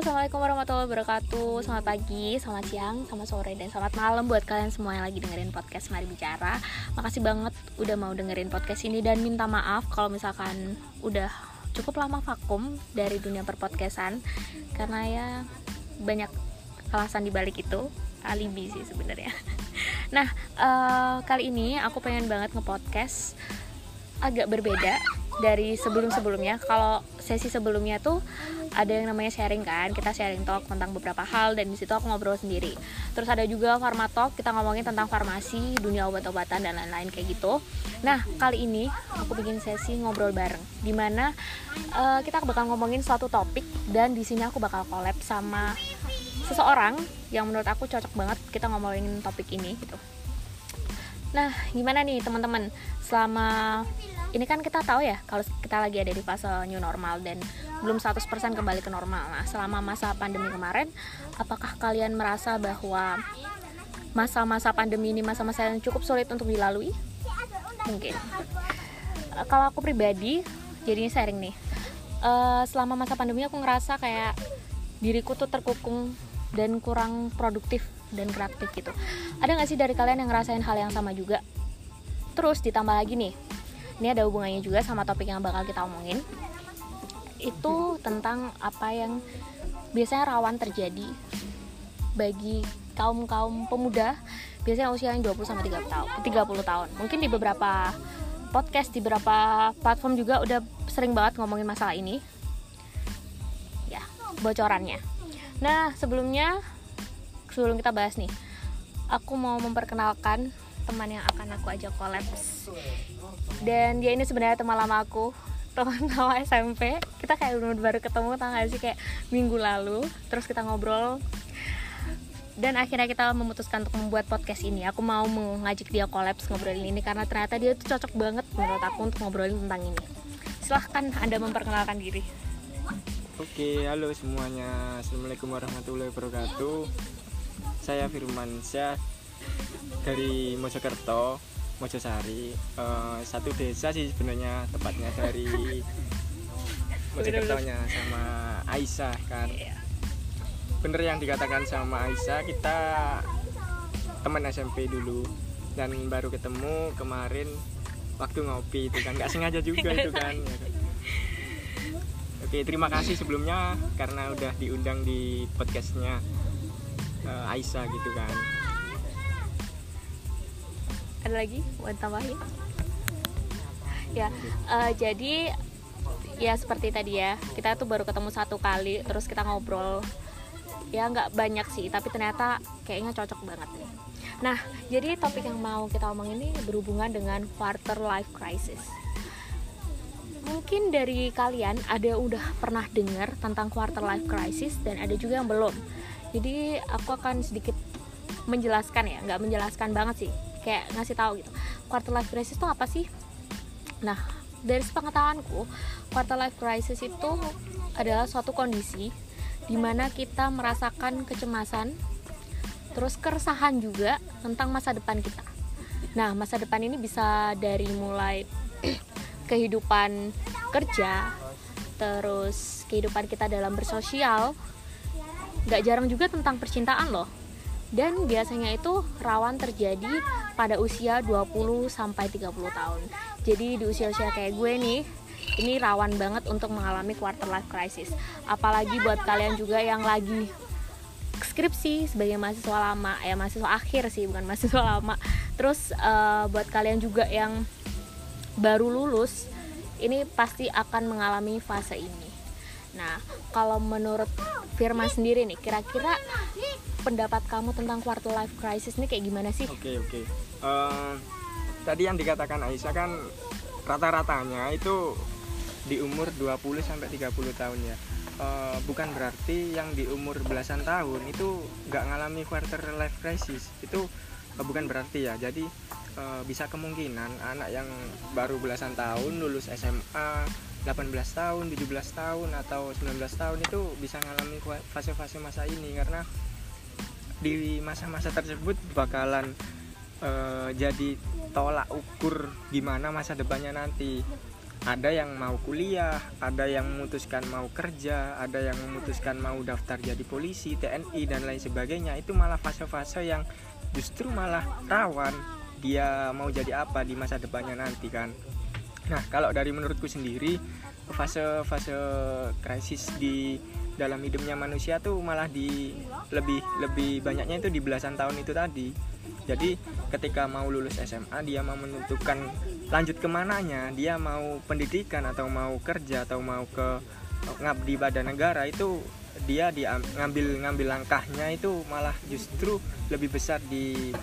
assalamualaikum warahmatullahi wabarakatuh. Selamat pagi, selamat siang, selamat sore, dan selamat malam buat kalian semua yang lagi dengerin podcast Mari Bicara. Makasih banget udah mau dengerin podcast ini dan minta maaf kalau misalkan udah cukup lama vakum dari dunia perpodcastan karena ya banyak alasan dibalik itu alibi sih sebenarnya. Nah uh, kali ini aku pengen banget ngepodcast agak berbeda dari sebelum-sebelumnya. Kalau sesi sebelumnya tuh ada yang namanya sharing kan kita sharing talk tentang beberapa hal dan di situ aku ngobrol sendiri. Terus ada juga pharma talk kita ngomongin tentang farmasi dunia obat-obatan dan lain-lain kayak gitu. Nah kali ini aku bikin sesi ngobrol bareng di mana uh, kita bakal ngomongin suatu topik dan di sini aku bakal collab sama seseorang yang menurut aku cocok banget kita ngomongin topik ini gitu. Nah gimana nih teman-teman? Selama ini kan kita tahu ya kalau kita lagi ada di fase new normal dan belum 100% kembali ke normal. Nah, selama masa pandemi kemarin, apakah kalian merasa bahwa masa-masa pandemi ini masa-masa yang cukup sulit untuk dilalui? Mungkin. Uh, kalau aku pribadi, jadi ini sharing nih. Uh, selama masa pandemi aku ngerasa kayak diriku tuh terkukung dan kurang produktif dan kreatif gitu. Ada gak sih dari kalian yang ngerasain hal yang sama juga? Terus ditambah lagi nih, ini ada hubungannya juga sama topik yang bakal kita omongin. Itu tentang apa yang biasanya rawan terjadi bagi kaum kaum pemuda biasanya usianya 20 sampai 30 tahun 30 tahun. Mungkin di beberapa podcast di beberapa platform juga udah sering banget ngomongin masalah ini. Ya bocorannya. Nah sebelumnya sebelum kita bahas nih aku mau memperkenalkan teman yang akan aku ajak kolaps dan dia ini sebenarnya teman lama aku teman lama SMP kita kayak bener baru ketemu tau gak sih? Kayak minggu lalu terus kita ngobrol. Dan akhirnya kita memutuskan untuk membuat podcast ini. Aku mau mengajak dia kolaps ngobrolin ini karena ternyata dia tuh cocok banget menurut aku untuk ngobrolin tentang ini. Silahkan anda memperkenalkan diri. Oke, halo semuanya. Assalamualaikum warahmatullahi wabarakatuh. Saya Firman Syah dari Mojokerto Mojosari uh, satu desa sih sebenarnya tepatnya dari Mojokertonya sama Aisyah kan. Bener yang dikatakan sama Aisyah kita teman SMP dulu dan baru ketemu kemarin waktu ngopi itu kan. Nggak sengaja juga itu kan. Oke terima kasih sebelumnya karena udah diundang di podcastnya uh, Aisyah gitu kan ada lagi buat tambahin? Ya uh, jadi ya seperti tadi ya kita tuh baru ketemu satu kali terus kita ngobrol. Ya nggak banyak sih tapi ternyata kayaknya cocok banget nih. Nah jadi topik yang mau kita omong ini berhubungan dengan quarter life crisis. Mungkin dari kalian ada udah pernah dengar tentang quarter life crisis dan ada juga yang belum. Jadi aku akan sedikit menjelaskan ya nggak menjelaskan banget sih kayak ngasih tahu gitu. Quarter life crisis itu apa sih? Nah dari sepengetahuanku quarter life crisis itu adalah suatu kondisi di mana kita merasakan kecemasan terus keresahan juga tentang masa depan kita. Nah masa depan ini bisa dari mulai kehidupan kerja terus kehidupan kita dalam bersosial Gak jarang juga tentang percintaan loh. Dan biasanya itu rawan terjadi pada usia 20 sampai 30 tahun. Jadi di usia-usia kayak gue nih ini rawan banget untuk mengalami quarter life crisis. Apalagi buat kalian juga yang lagi skripsi sebagai mahasiswa lama, ya mahasiswa akhir sih bukan mahasiswa lama. Terus uh, buat kalian juga yang baru lulus, ini pasti akan mengalami fase ini. Nah, kalau menurut Firman sendiri nih, kira-kira pendapat kamu tentang quarter life crisis ini kayak gimana sih? Oke okay, oke. Okay. Uh, tadi yang dikatakan Aisyah kan rata-ratanya itu di umur 20 sampai 30 tahun ya. Uh, bukan berarti yang di umur belasan tahun itu nggak ngalami quarter life crisis. Itu uh, bukan berarti ya. Jadi uh, bisa kemungkinan anak yang baru belasan tahun lulus SMA 18 tahun 17 tahun atau 19 tahun itu bisa ngalami fase-fase masa ini. Karena di masa-masa tersebut bakalan uh, jadi tolak ukur gimana masa depannya nanti ada yang mau kuliah, ada yang memutuskan mau kerja, ada yang memutuskan mau daftar jadi polisi, TNI dan lain sebagainya. Itu malah fase-fase yang justru malah rawan dia mau jadi apa di masa depannya nanti kan. Nah, kalau dari menurutku sendiri fase-fase krisis di dalam hidupnya manusia tuh malah di lebih lebih banyaknya itu di belasan tahun itu tadi jadi ketika mau lulus SMA dia mau menentukan lanjut ke mananya dia mau pendidikan atau mau kerja atau mau ke ngabdi pada negara itu dia dia ngambil ngambil langkahnya itu malah justru lebih besar di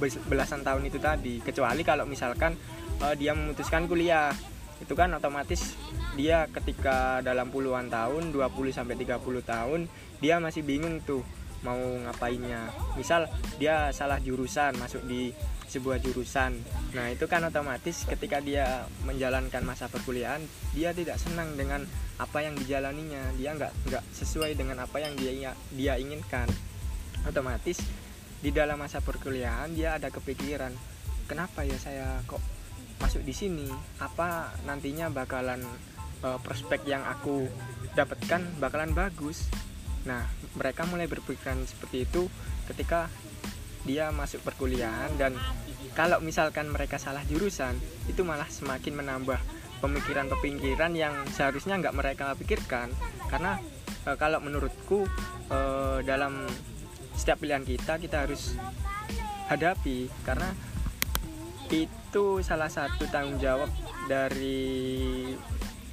belasan tahun itu tadi. Kecuali kalau misalkan uh, dia memutuskan kuliah itu kan otomatis dia ketika dalam puluhan tahun 20 sampai 30 tahun dia masih bingung tuh mau ngapainnya. Misal dia salah jurusan masuk di sebuah jurusan. Nah itu kan otomatis ketika dia menjalankan masa perkuliahan dia tidak senang dengan apa yang dijalaninya. Dia nggak nggak sesuai dengan apa yang dia dia inginkan. Otomatis di dalam masa perkuliahan dia ada kepikiran kenapa ya saya kok masuk di sini? Apa nantinya bakalan uh, prospek yang aku dapatkan bakalan bagus? Nah mereka mulai berpikiran seperti itu ketika dia masuk perkuliahan dan kalau misalkan mereka salah jurusan itu malah semakin menambah pemikiran-pemikiran yang seharusnya nggak mereka pikirkan. Karena e, kalau menurutku e, dalam setiap pilihan kita kita harus hadapi karena itu salah satu tanggung jawab dari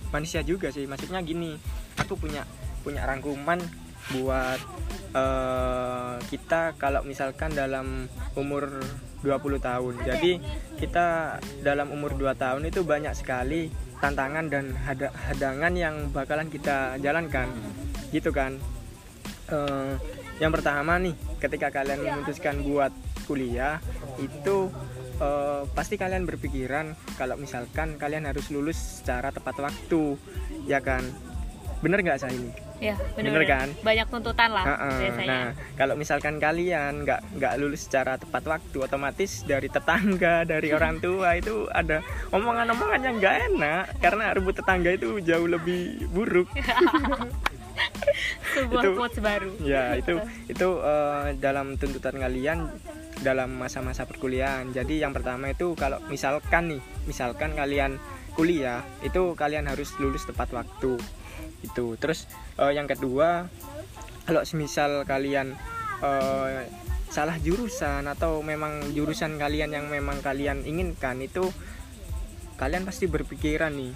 manusia juga sih. Maksudnya gini aku punya punya rangkuman buat uh, kita kalau misalkan dalam umur 20 tahun. Jadi kita dalam umur 2 tahun itu banyak sekali tantangan dan hadangan yang bakalan kita jalankan. Gitu kan? Uh, yang pertama nih ketika kalian memutuskan buat kuliah itu uh, pasti kalian berpikiran kalau misalkan kalian harus lulus secara tepat waktu. Ya kan? Bener nggak saya ini ya bener, bener kan banyak tuntutan lah uh -uh. biasanya nah kalau misalkan kalian nggak nggak lulus secara tepat waktu otomatis dari tetangga dari orang tua itu ada omongan-omongan yang nggak enak karena rebut tetangga itu jauh lebih buruk sebuah itu, quotes baru ya itu itu uh, dalam tuntutan kalian dalam masa-masa perkuliahan. Jadi yang pertama itu kalau misalkan nih, misalkan kalian kuliah itu kalian harus lulus tepat waktu. Itu. Terus uh, yang kedua kalau semisal kalian uh, salah jurusan atau memang jurusan kalian yang memang kalian inginkan itu kalian pasti berpikiran nih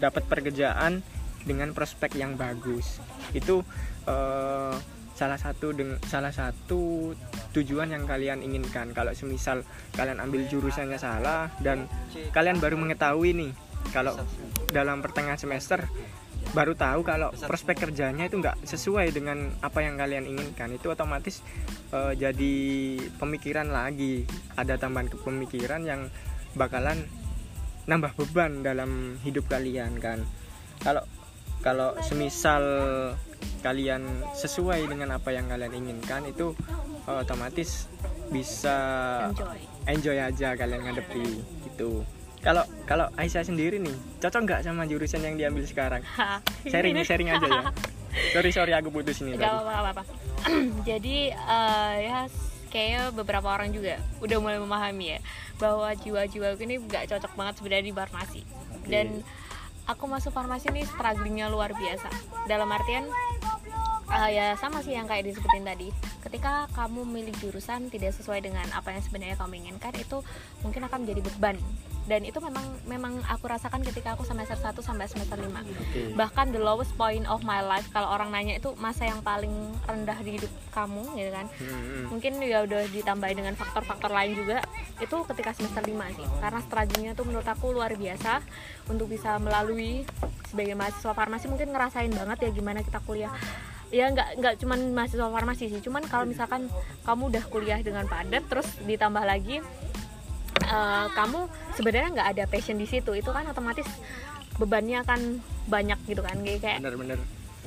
dapat pekerjaan dengan prospek yang bagus. Itu uh, salah satu dengan salah satu tujuan yang kalian inginkan kalau semisal kalian ambil jurusannya salah dan kalian baru mengetahui nih kalau dalam pertengahan semester baru tahu kalau prospek kerjanya itu nggak sesuai dengan apa yang kalian inginkan. Itu otomatis uh, jadi pemikiran lagi. Ada tambahan kepemikiran yang bakalan nambah beban dalam hidup kalian kan? Kalau kalau semisal kalian sesuai dengan apa yang kalian inginkan itu uh, otomatis bisa enjoy. enjoy aja kalian ngadepi gitu kalau kalau Aisyah sendiri nih cocok nggak sama jurusan yang diambil sekarang? Sharing sharing aja ya. Sorry sorry aku putus ini Gak apa-apa jadi uh, ya kayaknya beberapa orang juga udah mulai memahami ya bahwa jiwa-jiwa ini nggak cocok banget sebenarnya di farmasi. Okay. dan aku masuk farmasi ini strugglingnya luar biasa. Dalam artian uh, ya sama sih yang kayak disebutin tadi. Ketika kamu milih jurusan tidak sesuai dengan apa yang sebenarnya kamu inginkan itu mungkin akan menjadi beban dan itu memang memang aku rasakan ketika aku semester 1 sampai semester 5 okay. bahkan the lowest point of my life kalau orang nanya itu masa yang paling rendah di hidup kamu gitu kan. Hmm. mungkin ya udah ditambah dengan faktor-faktor lain juga. Itu ketika semester 5 sih. Karena struggle tuh menurut aku luar biasa untuk bisa melalui sebagai mahasiswa farmasi. Mungkin ngerasain banget ya gimana kita kuliah. Ya nggak nggak cuman mahasiswa farmasi sih. Cuman kalau misalkan kamu udah kuliah dengan padat terus ditambah lagi uh, kamu sebenarnya nggak ada passion di situ. Itu kan otomatis bebannya akan banyak gitu kan. Kayak bener-bener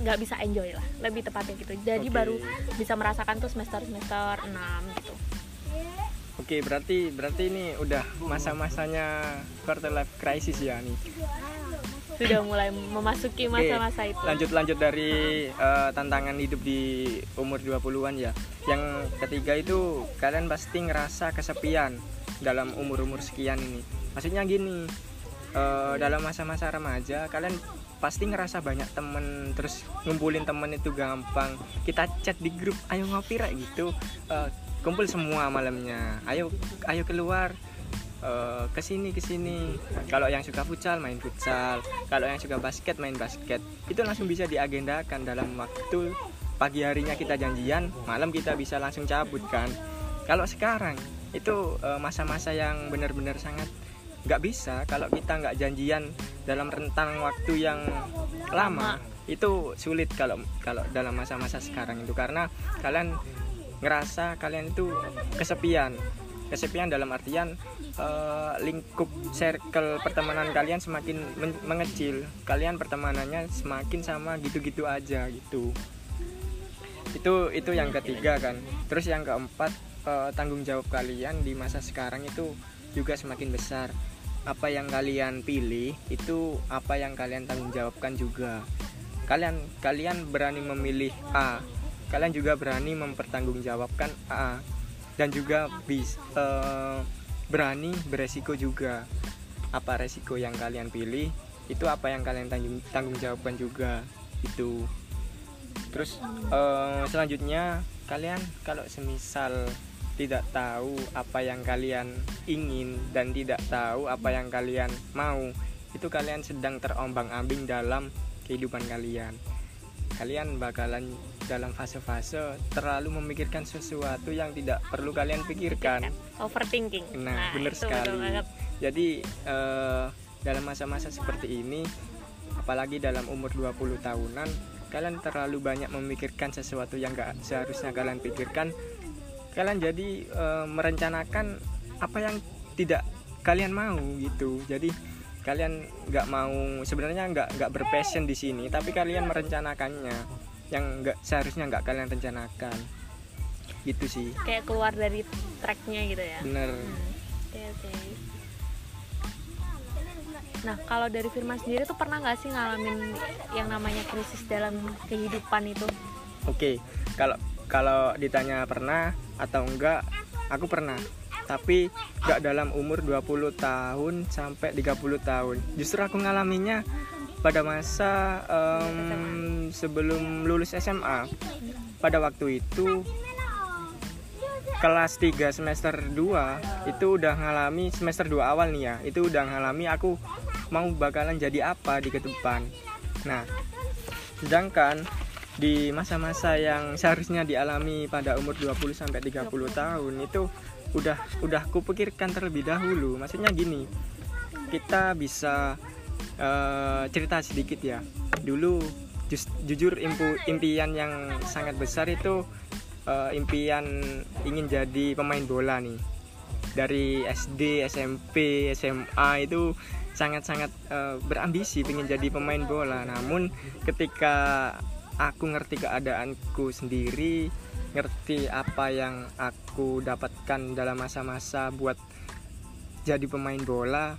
nggak bisa enjoy lah. Lebih tepatnya gitu. Jadi okay. baru bisa merasakan tuh semester semester 6 gitu. Oke, berarti berarti ini udah masa-masanya quarter life crisis ya nih. sudah mulai memasuki masa-masa itu. lanjut lanjut dari uh, tantangan hidup di umur 20-an ya. Yang ketiga itu kalian pasti ngerasa kesepian dalam umur-umur sekian ini. Maksudnya gini uh, dalam masa-masa remaja kalian pasti ngerasa banyak temen terus ngumpulin temen itu gampang. Kita chat di grup ayo ngopi rak gitu. Uh, kumpul semua malamnya. Ayo ayo keluar uh, ke sini ke sini. Kalau yang suka futsal main futsal. Kalau yang suka basket main basket. Itu langsung bisa diagendakan. Dalam waktu pagi harinya kita janjian malam kita bisa langsung cabut kan. Kalau sekarang itu masa-masa uh, yang benar-benar sangat nggak bisa kalau kita nggak janjian dalam rentang waktu yang lama. Itu sulit kalau kalau dalam masa-masa sekarang itu. Karena kalian ngerasa kalian itu kesepian. Kesepian dalam artian uh, lingkup circle pertemanan kalian semakin men mengecil. Kalian pertemanannya semakin sama gitu-gitu aja gitu. Itu itu yang ketiga kan. Terus yang keempat uh, tanggung jawab kalian di masa sekarang itu juga semakin besar. Apa yang kalian pilih itu apa yang kalian tanggung jawabkan juga. Kalian kalian berani memilih A. Kalian juga berani mempertanggungjawabkan A. Dan juga bis uh, berani beresiko juga. Apa resiko yang kalian pilih itu apa yang kalian tanggung tanggung jawabkan juga. Itu. Terus uh, selanjutnya kalian kalau semisal tidak tahu apa yang kalian ingin dan tidak tahu apa yang kalian mau itu kalian sedang terombang-ambing dalam kehidupan kalian. Kalian bakalan dalam fase-fase terlalu memikirkan sesuatu yang tidak perlu kalian pikirkan. Overthinking. Nah, nah benar sekali. jadi uh, dalam masa-masa seperti ini apalagi dalam umur 20 tahunan kalian terlalu banyak memikirkan sesuatu yang gak seharusnya kalian pikirkan kalian jadi e, merencanakan apa yang tidak kalian mau gitu jadi kalian nggak mau sebenarnya nggak nggak berpassion di sini tapi kalian merencanakannya yang nggak seharusnya nggak kalian rencanakan gitu sih kayak keluar dari tracknya gitu ya bener hmm. okay, okay. nah kalau dari Firman sendiri tuh pernah nggak sih ngalamin yang namanya krisis dalam kehidupan itu oke okay. kalau kalau ditanya pernah atau enggak aku pernah. Tapi enggak dalam umur 20 tahun sampai 30 tahun. Justru aku ngalaminya pada masa um, sebelum lulus SMA pada waktu itu kelas 3 semester 2 itu udah ngalami semester 2 awal nih ya itu udah ngalami aku mau bakalan jadi apa di ke depan nah sedangkan di masa-masa yang seharusnya dialami pada umur 20 sampai 30 tahun itu udah udah kupikirkan terlebih dahulu. Maksudnya gini, kita bisa uh, cerita sedikit ya. Dulu just, jujur impu, impian yang sangat besar itu uh, impian ingin jadi pemain bola nih. Dari SD, SMP, SMA itu sangat-sangat uh, berambisi ingin jadi pemain bola. Namun ketika aku ngerti keadaanku sendiri ngerti apa yang aku dapatkan dalam masa-masa buat jadi pemain bola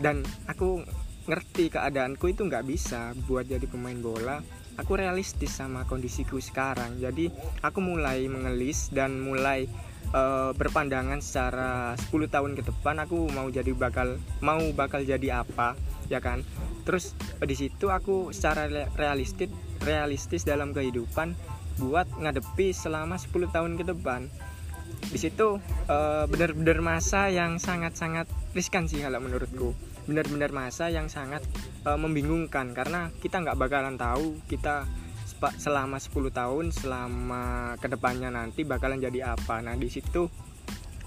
dan aku ngerti keadaanku itu nggak bisa buat jadi pemain bola. Aku realistis sama kondisiku sekarang. Jadi aku mulai mengelis dan mulai uh, berpandangan secara 10 tahun ke depan aku mau jadi bakal mau bakal jadi apa ya kan? Terus di situ aku secara realistis realistis dalam kehidupan buat ngadepi selama 10 tahun ke depan. Di situ uh, benar-benar masa yang sangat-sangat riskan sih kalau menurutku. Benar-benar masa yang sangat uh, membingungkan karena kita nggak bakalan tahu kita selama 10 tahun selama ke depannya nanti bakalan jadi apa. Nah di situ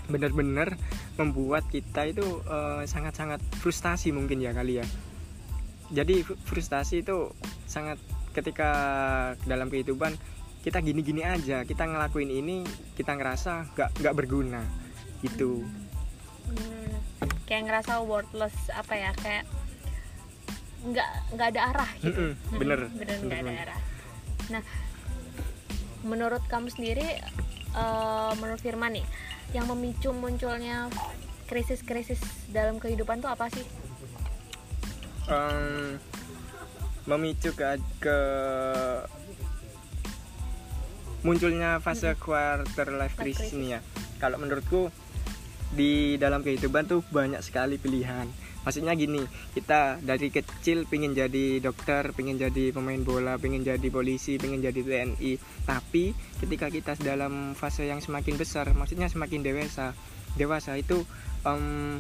benar-benar membuat kita itu eh, sangat-sangat frustasi mungkin ya kali ya. Jadi frustasi itu sangat ketika dalam kehidupan kita gini-gini aja kita ngelakuin ini kita ngerasa nggak nggak berguna gitu. Hmm, kayak ngerasa worthless apa ya kayak nggak nggak ada arah gitu. Mm -mm, bener bener nggak ada arah nah menurut kamu sendiri uh, menurut Firman nih yang memicu munculnya krisis-krisis dalam kehidupan tuh apa sih? Um, memicu ke ke munculnya fase quarter life crisis ini ya. Kalau menurutku di dalam kehidupan tuh banyak sekali pilihan maksudnya gini kita dari kecil pingin jadi dokter pingin jadi pemain bola pingin jadi polisi pingin jadi TNI tapi ketika kita dalam fase yang semakin besar maksudnya semakin dewasa dewasa itu um,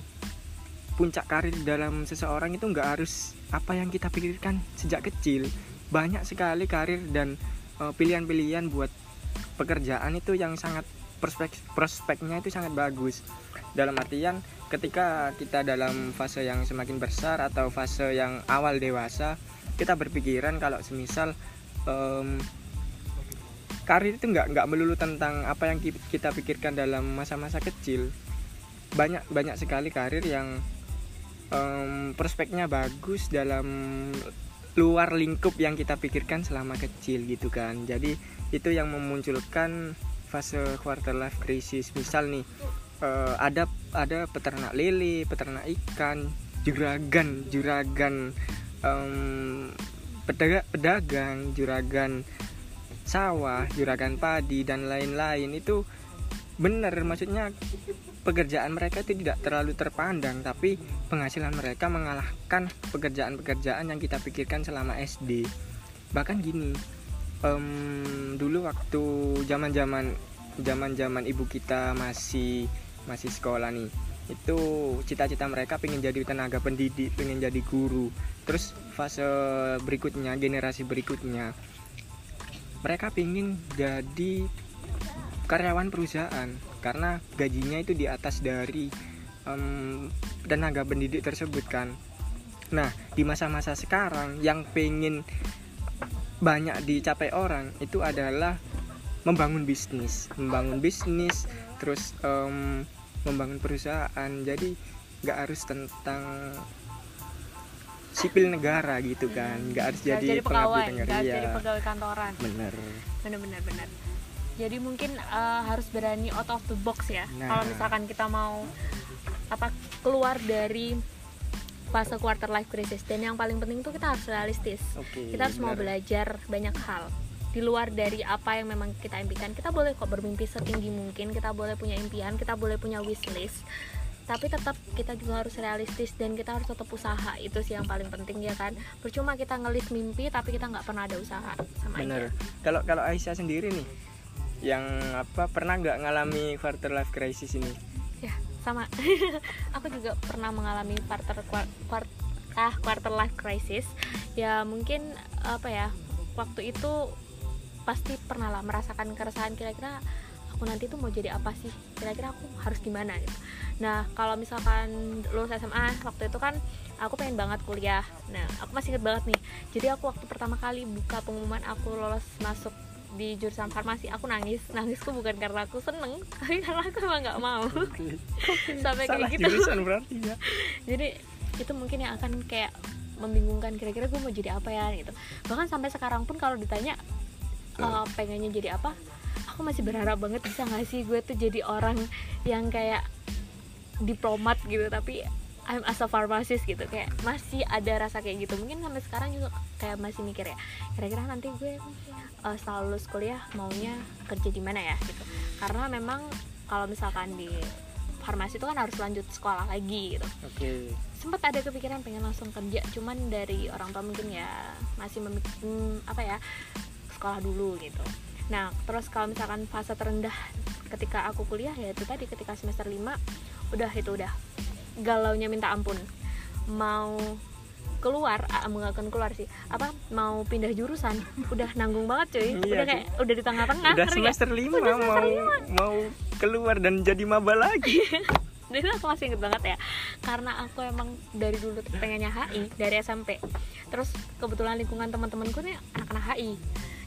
puncak karir dalam seseorang itu nggak harus apa yang kita pikirkan sejak kecil. Banyak sekali karir dan uh, pilihan-pilihan buat pekerjaan itu yang sangat prospek prospeknya itu sangat bagus. Dalam artian ketika kita dalam fase yang semakin besar atau fase yang awal dewasa kita berpikiran kalau semisal um, karir itu nggak nggak melulu tentang apa yang kita pikirkan dalam masa-masa kecil. Banyak banyak sekali karir yang um, prospeknya bagus dalam luar lingkup yang kita pikirkan selama kecil gitu kan. Jadi itu yang memunculkan fase quarter life crisis. Misal nih uh, ada ada peternak lele peternak ikan juragan juragan um, pedagang, juragan sawah juragan padi dan lain-lain. Itu benar maksudnya pekerjaan mereka itu tidak terlalu terpandang tapi penghasilan mereka mengalahkan pekerjaan-pekerjaan yang kita pikirkan selama SD bahkan gini um, dulu waktu zaman zaman zaman zaman ibu kita masih masih sekolah nih. Itu cita-cita mereka pengen jadi tenaga pendidik pengen jadi guru. Terus fase berikutnya generasi berikutnya mereka pengen jadi karyawan perusahaan. Karena gajinya itu di atas dari um, tenaga pendidik tersebut kan. Nah di masa-masa sekarang yang pengen banyak dicapai orang itu adalah membangun bisnis. Membangun bisnis terus um, membangun perusahaan. Jadi nggak harus tentang sipil negara gitu kan. Nggak harus Nggak jadi, jadi pegawai negara nggak Iya, jadi pegawai kantoran. Bener. Bener bener bener. Jadi mungkin eh, harus berani out of the box ya. Nah. kalau misalkan kita mau apa keluar dari fase quarter life crisis dan yang paling penting tuh kita harus realistis. Oke kita harus mau bener. belajar banyak hal di luar dari apa yang memang kita impikan. Kita boleh kok bermimpi setinggi mungkin kita boleh punya impian kita boleh punya wish list tapi tetap kita juga harus realistis dan kita harus tetap usaha. Itu sih yang paling penting ya kan? Percuma kita ngelis mimpi tapi kita nggak pernah ada usaha sama bener. Kalau kalau Aisyah sendiri nih yang apa pernah nggak ngalami quarter life crisis ini? Ya sama. Aku juga pernah mengalami quarter quar- quar- ah quarter life crisis. Ya mungkin apa ya waktu itu pasti pernah lah merasakan keresahan kira-kira aku nanti tuh mau jadi apa sih? Kira-kira aku harus gimana gitu. Nah kalau misalkan lulus SMA waktu itu kan aku pengen banget kuliah. Nah aku masih inget banget nih. Jadi aku waktu pertama kali buka pengumuman aku lolos masuk di jurusan farmasi aku nangis. Nangisku bukan karena aku seneng tapi karena aku emang nggak mau. Sampai kayak salah gitu. jurusan berarti ya. Jadi itu mungkin yang akan kayak membingungkan kira-kira gue mau jadi apa ya gitu. Bahkan sampai sekarang pun kalau ditanya eh, pengennya jadi apa? Aku masih berharap banget bisa nggak sih gue tuh jadi orang yang kayak diplomat gitu tapi I'm as a pharmacist gitu. Kayak masih ada rasa kayak gitu. Mungkin sampai sekarang juga kayak masih mikir ya kira-kira nanti gue eh, setelah lulus kuliah maunya kerja di mana ya gitu. Karena memang kalau misalkan di farmasi itu kan harus lanjut sekolah lagi gitu. Oke. Sempat ada kepikiran pengen langsung kerja cuman dari orang tua mungkin ya masih memik- hmm, apa ya sekolah dulu gitu. Nah terus kalau misalkan fase terendah ketika aku kuliah ya itu tadi ketika semester 5 udah itu udah. Galaunya minta ampun. Mau keluar ah, bukan keluar sih. Apa mau pindah jurusan udah nanggung banget cuy. Iya udah kayak udah di tengah-tengah udah nggak? semester lima Udah semester mau lima. mau keluar dan jadi maba lagi. Itu aku masih inget banget ya karena aku emang dari dulu pengennya HI dari SMP terus kebetulan lingkungan teman-temanku nih anak-anak HI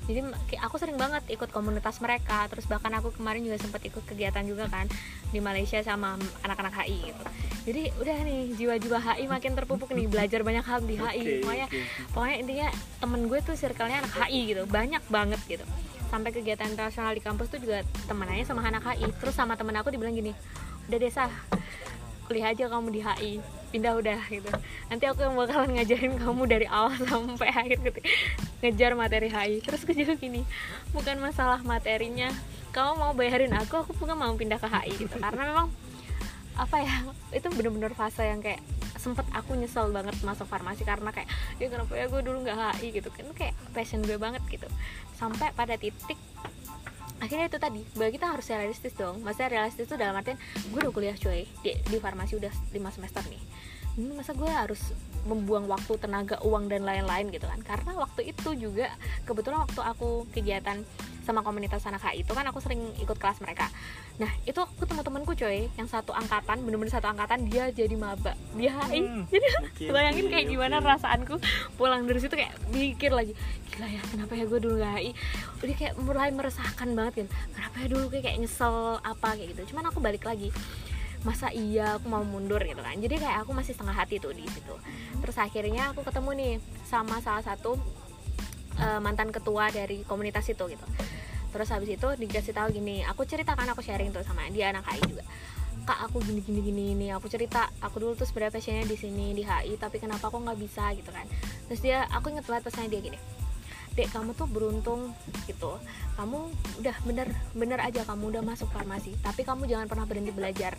jadi aku sering banget ikut komunitas mereka. Terus bahkan aku kemarin juga sempat ikut kegiatan juga kan di Malaysia sama anak-anak HI gitu. Jadi udah nih jiwa-jiwa HI makin terpupuk nih belajar banyak hal di HI Oke, pokoknya oke. pokoknya intinya temen gue tuh circle-nya anak HI gitu banyak banget gitu. Sampai kegiatan internasional di kampus tuh juga temenannya sama anak HI terus sama temen aku dibilang gini udah desa kuliah aja kamu di HI pindah udah gitu. Nanti aku yang bakalan ngajarin kamu dari awal sampai akhir gitu. Ngejar materi HI terus juga gini bukan masalah materinya. Kamu mau bayarin aku aku bukan mau pindah ke HI gitu. Karena memang apa ya itu bener-bener fase yang kayak sempet aku nyesel banget masuk farmasi karena kayak ya kenapa ya gue dulu nggak HI gitu. Kan kayak passion gue banget gitu. Sampai pada titik akhirnya itu tadi bahwa kita harus realistis dong. Maksudnya realistis itu dalam artian gue udah kuliah cuy di, di farmasi udah lima semester nih ini masa gue harus membuang waktu tenaga uang dan lain-lain? Gitu kan. Karena waktu itu juga kebetulan waktu aku kegiatan sama komunitas anak HI itu kan aku sering ikut kelas mereka. Nah itu aku teman-temanku coy yang satu angkatan bener-bener satu angkatan dia jadi maba. Dia HI hmm, jadi okay, bayangin kayak okay. gimana perasaanku pulang dari situ kayak mikir lagi gila ya kenapa ya gue dulu gak HI udah kayak mulai meresahkan banget kan kenapa ya dulu kayak, kayak nyesel apa? Kayak gitu. Cuman aku balik lagi masa iya aku mau mundur? gitu kan. Jadi kayak aku masih setengah hati tuh di situ. Terus akhirnya aku ketemu nih sama salah satu uh, mantan ketua dari komunitas itu gitu. Terus habis itu dikasih tahu gini aku ceritakan aku sharing tuh sama dia anak HI juga. Kak aku gini gini gini ini aku cerita. Aku dulu tuh sebenarnya passionnya di sini di HI tapi kenapa aku nggak bisa? gitu kan. Terus dia aku inget banget pesannya dia gini dek kamu tuh beruntung gitu. Kamu udah bener bener aja kamu udah masuk farmasi tapi kamu jangan pernah berhenti belajar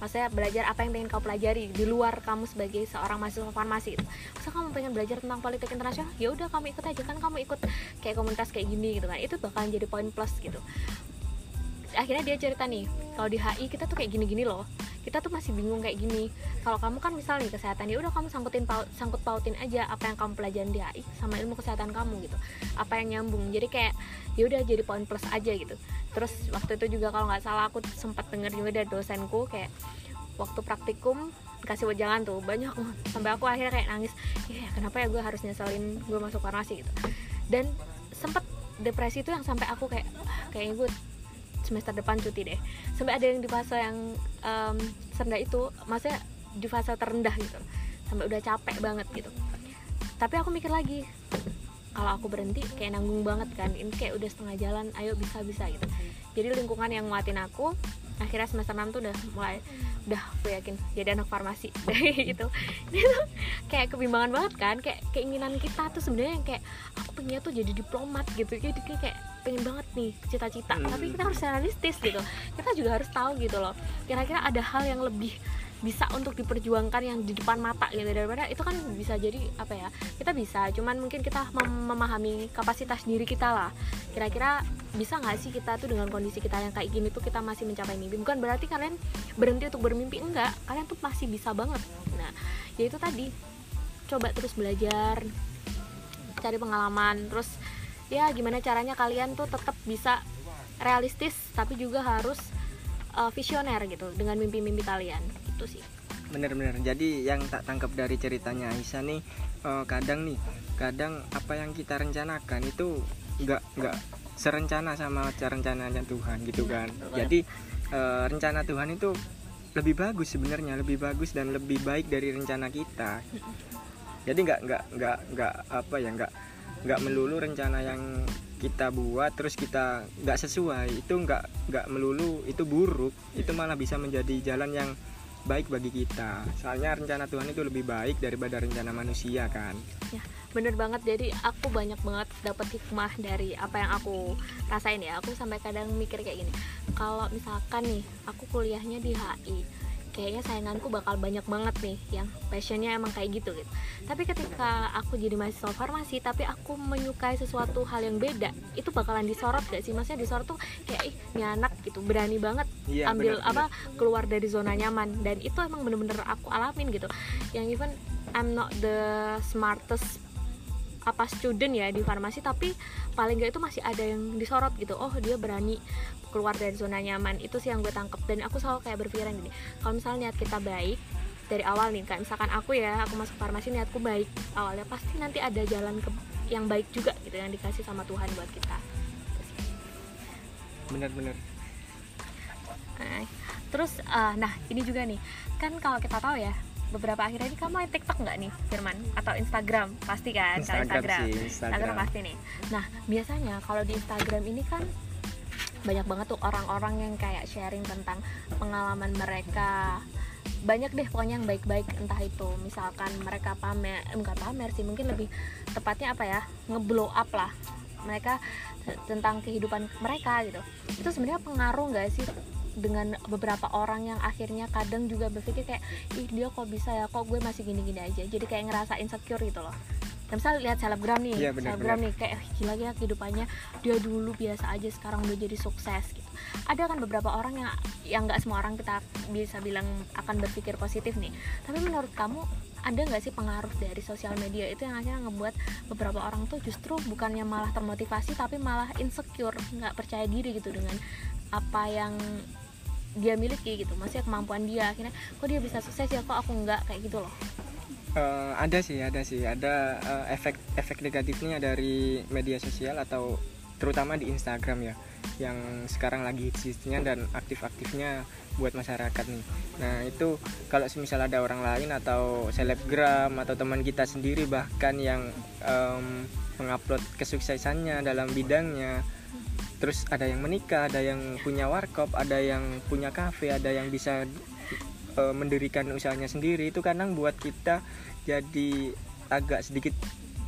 maksudnya belajar apa yang pengen kau pelajari di luar kamu sebagai seorang mahasiswa farmasi gitu. Masa kamu pengen belajar tentang politik internasional? Ya udah kamu ikut aja kan kamu ikut kayak komunitas kayak gini gitu kan. Itu bakalan jadi poin plus gitu. Akhirnya dia cerita nih, kalau di HI kita tuh kayak gini-gini loh. Kita tuh masih bingung kayak gini. Kalau kamu kan misalnya kesehatan ya udah kamu sangkutin paut, sangkut pautin aja apa yang kamu pelajarin di HI sama ilmu kesehatan kamu gitu. Apa yang nyambung. Jadi kayak ya udah jadi poin plus aja gitu. Terus waktu itu juga kalau nggak salah aku sempat dengar juga dari dosenku kayak waktu praktikum kasih wejangan tuh banyak sampai aku akhirnya kayak nangis ya kenapa ya gue harus nyeselin gue masuk farmasi gitu. Dan sempet depresi itu yang sampai aku kayak ah, kayaknya gue semester depan cuti deh. Sampai ada yang di fase yang um, serendah itu maksudnya di fase terendah gitu. Sampai udah capek banget gitu. Tapi aku mikir lagi kalau aku berhenti kayak nanggung banget kan. Ini kayak udah setengah jalan ayo bisa bisa gitu. Jadi lingkungan yang nguatin aku akhirnya semester 6 tuh udah mulai udah aku yakin jadi anak farmasi. Gitu. Itu kayak kebimbangan banget kan kayak keinginan kita tuh sebenarnya yang kayak aku pengen tuh jadi diplomat gitu. Jadi kayak pengen banget nih cita-cita. Hmm. tapi kita harus realistis gitu. Kita juga harus tahu gitu loh kira-kira ada hal yang lebih bisa untuk diperjuangkan yang di depan mata gitu daripada itu kan bisa jadi apa ya kita bisa. Cuman mungkin kita mem memahami kapasitas diri kita lah. Kira-kira bisa nggak sih kita tuh dengan kondisi kita yang kayak gini tuh kita masih mencapai mimpi? Bukan berarti kalian berhenti untuk bermimpi enggak. Kalian tuh masih bisa banget. Nah ya itu tadi. Coba terus belajar cari pengalaman terus ya gimana caranya kalian tuh tetap bisa realistis tapi juga harus uh, visioner gitu dengan mimpi-mimpi kalian itu sih. Bener-bener. Jadi yang tak tangkap dari ceritanya Aisyah nih uh, kadang nih kadang apa yang kita rencanakan itu nggak nggak serencana sama rencananya Tuhan gitu kan. jadi uh, rencana Tuhan itu lebih bagus sebenarnya lebih bagus dan lebih baik dari rencana kita. Jadi nggak nggak nggak nggak apa ya nggak nggak melulu rencana yang kita buat terus kita nggak sesuai itu nggak nggak melulu itu buruk itu malah bisa menjadi jalan yang baik bagi kita. Soalnya rencana Tuhan itu lebih baik daripada rencana manusia kan? Ya bener banget. Jadi aku banyak banget dapat hikmah dari apa yang aku rasain ya. Aku sampai kadang mikir kayak gini. Kalau misalkan nih aku kuliahnya di HI kayaknya sainganku bakal banyak banget nih yang passionnya emang kayak gitu gitu. Tapi ketika aku jadi mahasiswa farmasi tapi aku menyukai sesuatu hal yang beda itu bakalan disorot gak sih? Maksudnya disorot tuh kayak ih ini anak gitu. Berani banget iya, ambil bener, apa bener. keluar dari zona nyaman. Dan itu emang bener-bener aku alamin gitu. Yang even I'm not the smartest apa student ya di farmasi tapi paling nggak itu masih ada yang disorot gitu. Oh dia berani keluar dari zona nyaman itu sih yang gue tangkep. Dan aku selalu kayak berpikiran gini kalau misalnya niat kita baik dari awal nih kayak misalkan aku ya aku masuk farmasi niatku baik awalnya pasti nanti ada jalan ke yang baik juga gitu yang dikasih sama Tuhan buat kita. Bener-bener nah, terus uh, nah ini juga nih. Kan kalau kita tahu ya beberapa akhirnya ini kamu main TikTok nggak nih Firman? Atau Instagram? Pasti kan Instagram, Instagram. Sih, Instagram Instagram. pasti nih. Nah biasanya kalau di Instagram ini kan banyak banget tuh orang-orang yang kayak sharing tentang pengalaman mereka. Banyak deh pokoknya yang baik-baik entah itu misalkan mereka pamer bukan pamer sih mungkin lebih tepatnya apa ya ngeblow up lah mereka tentang kehidupan mereka gitu. Itu sebenarnya pengaruh nggak sih dengan beberapa orang yang akhirnya kadang juga berpikir kayak ih dia kok bisa ya? Kok gue masih gini-gini aja? Jadi kayak ngerasa insecure gitu loh dan misal lihat selebgram nih Iya, selebgram nih kayak "Ih, gila ya kehidupannya dia dulu biasa aja sekarang udah jadi sukses gitu. Ada kan beberapa orang yang yang nggak semua orang kita bisa bilang akan berpikir positif nih. Tapi menurut kamu ada nggak sih pengaruh dari sosial media itu yang akhirnya ngebuat beberapa orang tuh justru bukannya malah termotivasi tapi malah insecure nggak percaya diri gitu dengan apa yang dia miliki gitu maksudnya kemampuan dia akhirnya kok dia bisa sukses ya? Kok aku nggak? Kayak gitu loh Eh, ada sih ada sih. Ada eh, efek efek negatifnya dari media sosial atau terutama di Instagram ya yang sekarang lagi hits-hitsnya dan aktif-aktifnya buat masyarakat nih. Nah itu kalau semisal ada orang lain atau selebgram atau teman kita sendiri bahkan yang em, mengupload kesuksesannya dalam bidangnya terus ada yang menikah ada yang punya warkop ada yang punya kafe ada yang bisa eh, mendirikan usahanya sendiri itu kadang buat kita jadi agak sedikit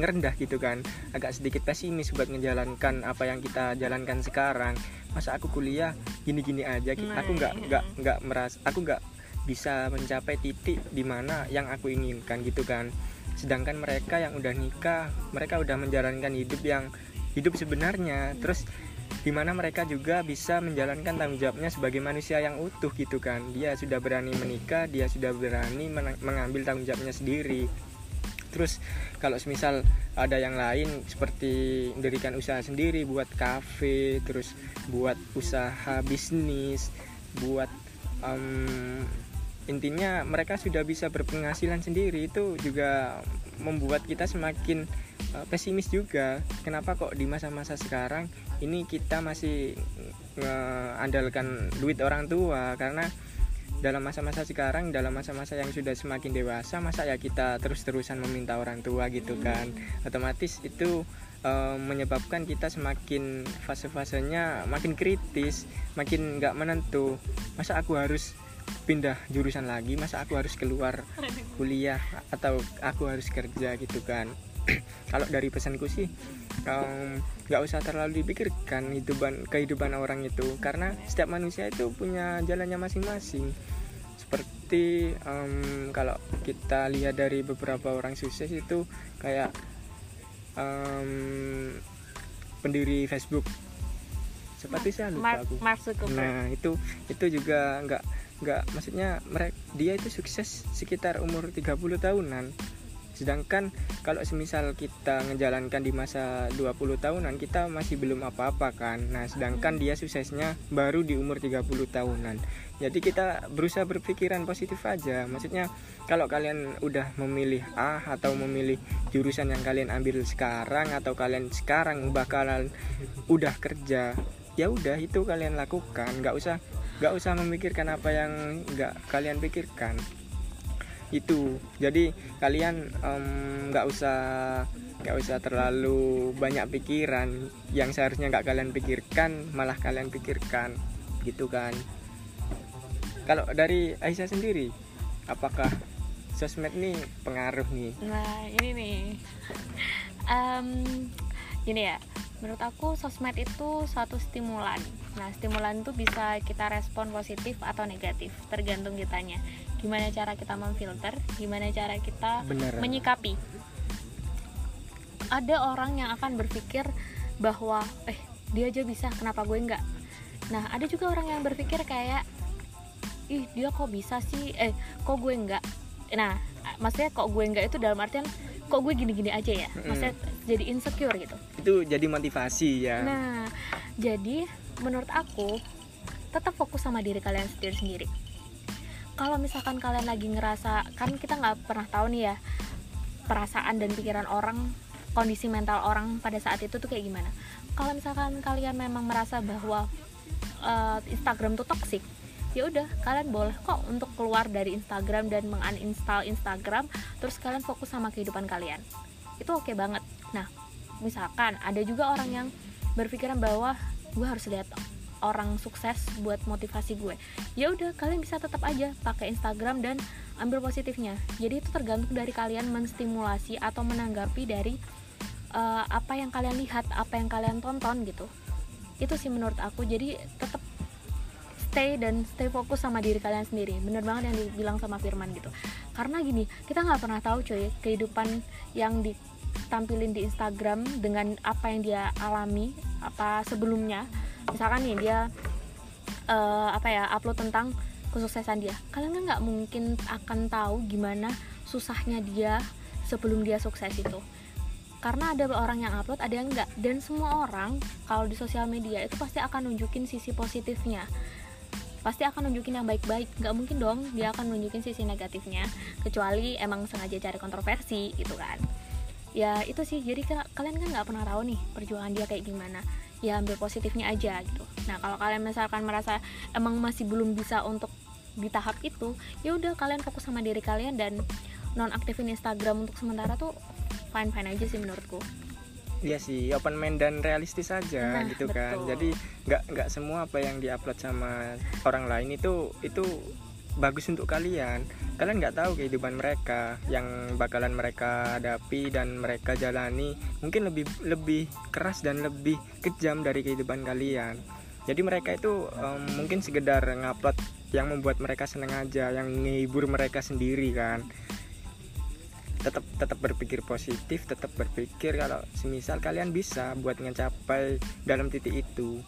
ngerendah gitu kan. Agak sedikit pesimis buat menjalankan apa yang kita jalankan sekarang. Masa aku kuliah gini-gini aja Nah, aku nggak iya. nggak nggak meras aku nggak bisa mencapai titik di mana yang aku inginkan gitu kan. Sedangkan mereka yang udah nikah mereka udah menjalankan hidup yang hidup sebenarnya. Terus di mana mereka juga bisa menjalankan tanggung jawabnya sebagai manusia yang utuh gitu kan. Dia sudah berani menikah dia sudah berani mengambil tanggung jawabnya sendiri. Terus kalau semisal ada yang lain seperti mendirikan usaha sendiri buat kafe terus buat usaha bisnis buat em, intinya mereka sudah bisa berpenghasilan sendiri itu juga membuat kita semakin eh, pesimis juga. Kenapa kok di masa-masa sekarang ini kita masih mengandalkan duit orang tua? Karena dalam masa-masa sekarang dalam masa-masa yang sudah semakin dewasa masa ya kita terus-terusan meminta orang tua gitu kan? Otomatis itu eh, menyebabkan kita semakin fase-fasenya makin kritis makin nggak menentu. Masa aku harus pindah jurusan lagi masa aku harus keluar kuliah atau aku harus kerja gitu kan? Kalau dari pesanku sih nggak usah terlalu dipikirkan kehidupan kehidupan orang itu. Karena setiap manusia itu punya jalannya masing-masing. Seperti em, kalau kita lihat dari beberapa orang sukses itu kayak em, pendiri Facebook. Seperti saya lupa Mark aku. Mark Zuckerberg. Nah itu itu juga nggak nggak maksudnya mereka dia itu sukses sekitar umur 30 tahunan. Sedangkan kalau semisal kita ngejalankan di masa 20 tahunan kita masih belum apa-apa kan. Nah, sedangkan dia suksesnya baru di umur 30 tahunan. Jadi kita berusaha berpikiran positif aja. Maksudnya kalau kalian udah memilih A atau memilih jurusan yang kalian ambil sekarang atau kalian sekarang bakalan udah kerja ya udah itu kalian lakukan nggak usah nggak usah memikirkan apa yang nggak kalian pikirkan. Itu. Jadi kalian nggak usah nggak usah terlalu banyak pikiran. Yang seharusnya nggak kalian pikirkan malah kalian pikirkan. Gitu kan. Kalau dari Aisyah sendiri apakah sosmed nih pengaruh nih? Nah ini nih. Em, Gini ya Menurut aku sosmed itu suatu stimulan. Nah stimulan itu bisa kita respon positif atau negatif Tergantung kitanya. Gimana cara kita memfilter Gimana cara kita bener. menyikapi. Ada orang yang akan berpikir bahwa Eh dia aja bisa kenapa gue enggak? Nah ada juga orang yang berpikir kayak Ih dia kok bisa sih? Eh kok gue enggak? Nah maksudnya kok gue enggak itu dalam artian kok gue gini-gini aja ya? Maksudnya jadi insecure gitu. Itu jadi motivasi ya. Nah jadi menurut aku tetap fokus sama diri kalian sendiri sendiri kalau misalkan kalian lagi ngerasa kan kita nggak pernah tahu nih ya perasaan dan pikiran orang kondisi mental orang pada saat itu tuh kayak gimana. Kalau misalkan kalian memang merasa bahwa eh, Instagram tuh toxic ya udah kalian boleh kok untuk keluar dari Instagram dan menguninstall Instagram terus kalian fokus sama kehidupan kalian. Itu oke banget. Nah misalkan ada juga orang yang berpikiran bahwa gue harus lihat orang sukses buat motivasi gue. Ya udah kalian bisa tetap aja pakai Instagram dan ambil positifnya. Jadi itu tergantung dari kalian menstimulasi atau menanggapi dari uh, apa yang kalian lihat apa yang kalian tonton gitu. Itu sih menurut aku. Jadi tetap stay dan stay fokus sama diri kalian sendiri. Bener banget yang dibilang sama Firman gitu. Karena gini kita nggak pernah tahu cuy kehidupan yang ditampilin di Instagram dengan apa yang dia alami apa sebelumnya. Misalkan nih dia uh, apa ya upload tentang kesuksesan dia. Kalian kan nggak mungkin akan tahu gimana susahnya dia sebelum dia sukses itu. Karena ada orang yang upload ada yang enggak dan semua orang kalau di sosial media itu pasti akan nunjukin sisi positifnya pasti akan nunjukin yang baik-baik. Nggak mungkin dong dia akan nunjukin sisi negatifnya kecuali emang sengaja cari kontroversi gitu kan. Ya itu sih. Jadi kalian kan nggak pernah tahu nih perjuangan dia kayak gimana. Ya ambil positifnya aja gitu. Nah kalau kalian misalkan merasa emang masih belum bisa untuk di tahap itu ya udah kalian fokus sama diri kalian dan non aktifin Instagram untuk sementara tuh fine fine aja sih menurutku Iya sih, open mind dan realistis aja nah, gitu kan. betul. kan. Jadi nggak nggak semua apa yang diupload sama orang lain itu itu bagus untuk kalian. Kalian nggak tahu kehidupan mereka yang bakalan mereka hadapi dan mereka jalani mungkin lebih lebih keras dan lebih kejam dari kehidupan kalian. Jadi mereka itu um, mungkin sekedar ngupload yang membuat mereka seneng aja, yang ngehibur mereka sendiri kan. Tetap tetap berpikir positif, tetap berpikir kalau semisal kalian bisa buat mencapai dalam titik itu.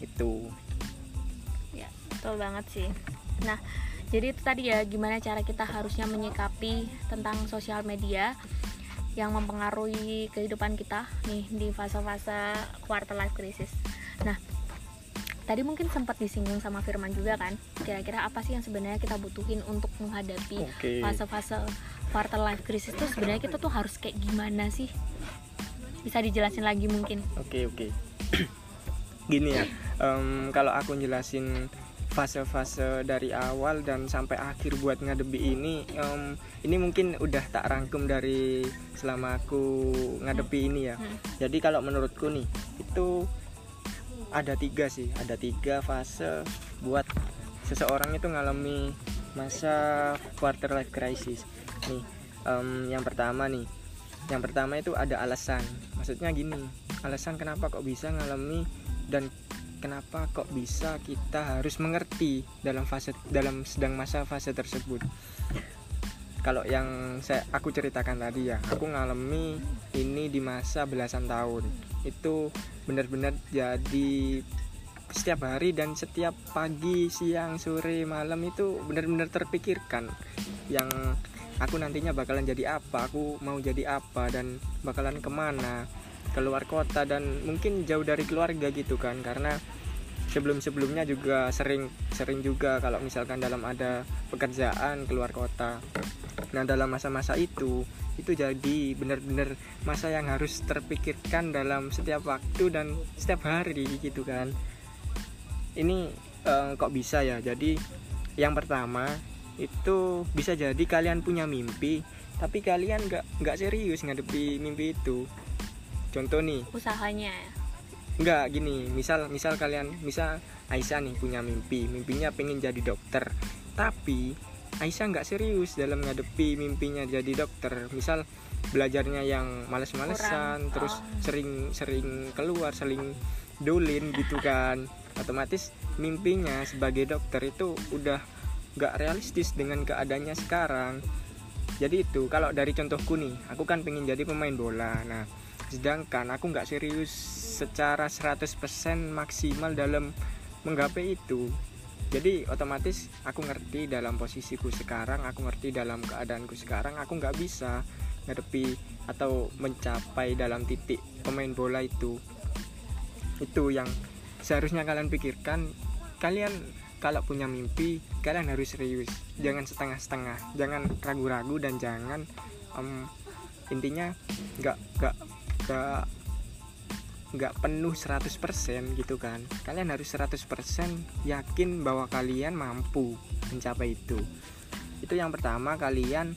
Itu. Ya, betul banget sih. Nah, jadi itu tadi ya gimana cara kita harusnya menyikapi tentang sosial media yang mempengaruhi kehidupan kita nih di fase-fase quarter life crisis. Nah, tadi mungkin sempat disinggung sama Firman juga kan, kira-kira apa sih yang sebenarnya kita butuhin untuk menghadapi fase-fase quarter life crisis itu sebenarnya kita tuh harus kayak gimana sih? Bisa dijelasin lagi mungkin? Oke okay, oke. Okay. Gini ya, um, kalau aku jelasin fase-fase dari awal dan sampai akhir buat ngadepi ini um, ini mungkin udah tak rangkum dari selama aku ngadepi ini ya hmm. jadi kalau menurutku nih itu ada tiga sih ada tiga fase buat seseorang itu ngalami masa quarter life crisis nih um, yang pertama nih. Yang pertama itu ada alasan. Maksudnya gini alasan kenapa kok bisa ngalami dan kenapa kok bisa kita harus mengerti dalam fase dalam sedang masa fase tersebut. Kalau yang saya aku ceritakan tadi ya aku ngalami ini di masa belasan tahun. Itu benar-benar jadi setiap hari dan setiap pagi siang sore malam itu benar-benar terpikirkan. Yang aku nantinya bakalan jadi apa? Aku mau jadi apa? Dan bakalan ke mana? Keluar kota? Dan mungkin jauh dari keluarga gitu kan? Karena sebelum-sebelumnya juga sering sering juga kalau misalkan dalam ada pekerjaan keluar kota. Nah dalam masa-masa itu itu jadi benar-benar masa yang harus terpikirkan dalam setiap waktu dan setiap hari gitu kan. Ini uh, kok bisa ya? Jadi yang pertama itu bisa jadi kalian punya mimpi tapi kalian nggak nggak serius ngadepi mimpi itu. Contoh nih. Usahanya? Enggak gini misal misal kalian misal Aisyah nih punya mimpi mimpinya pengen jadi dokter. Tapi Aisyah nggak serius dalam ngadepi mimpinya jadi dokter. Misal belajarnya yang males-malesan terus sering-sering oh. keluar sering dolin gitu kan. Otomatis mimpinya sebagai dokter itu udah nggak realistis dengan keadaannya sekarang. Jadi itu kalau dari contohku nih aku kan pengen jadi pemain bola. Nah sedangkan aku nggak serius secara 100% maksimal dalam menggapai itu. Jadi otomatis aku ngerti dalam posisiku sekarang aku ngerti dalam keadaanku sekarang aku nggak bisa ngadepi atau mencapai dalam titik pemain bola itu. Itu yang seharusnya kalian pikirkan. Kalian kalau punya mimpi kalian harus serius. Jangan setengah-setengah. Jangan ragu-ragu dan jangan um, intinya nggak nggak nggak nggak penuh 100% gitu kan. Kalian harus 100% yakin bahwa kalian mampu mencapai itu. Itu yang pertama kalian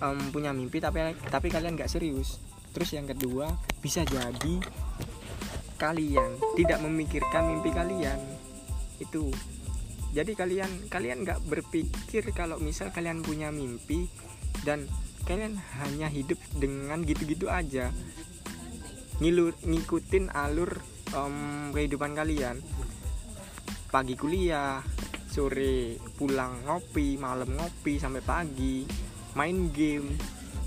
um, punya mimpi tapi tapi kalian nggak serius. Terus yang kedua bisa jadi kalian tidak memikirkan mimpi kalian. Itu jadi kalian kalian nggak berpikir kalau misal kalian punya mimpi dan kalian hanya hidup dengan gitu-gitu aja. Ngilur ngikutin alur um, kehidupan kalian. Pagi kuliah sore pulang ngopi malam ngopi sampai pagi. Main game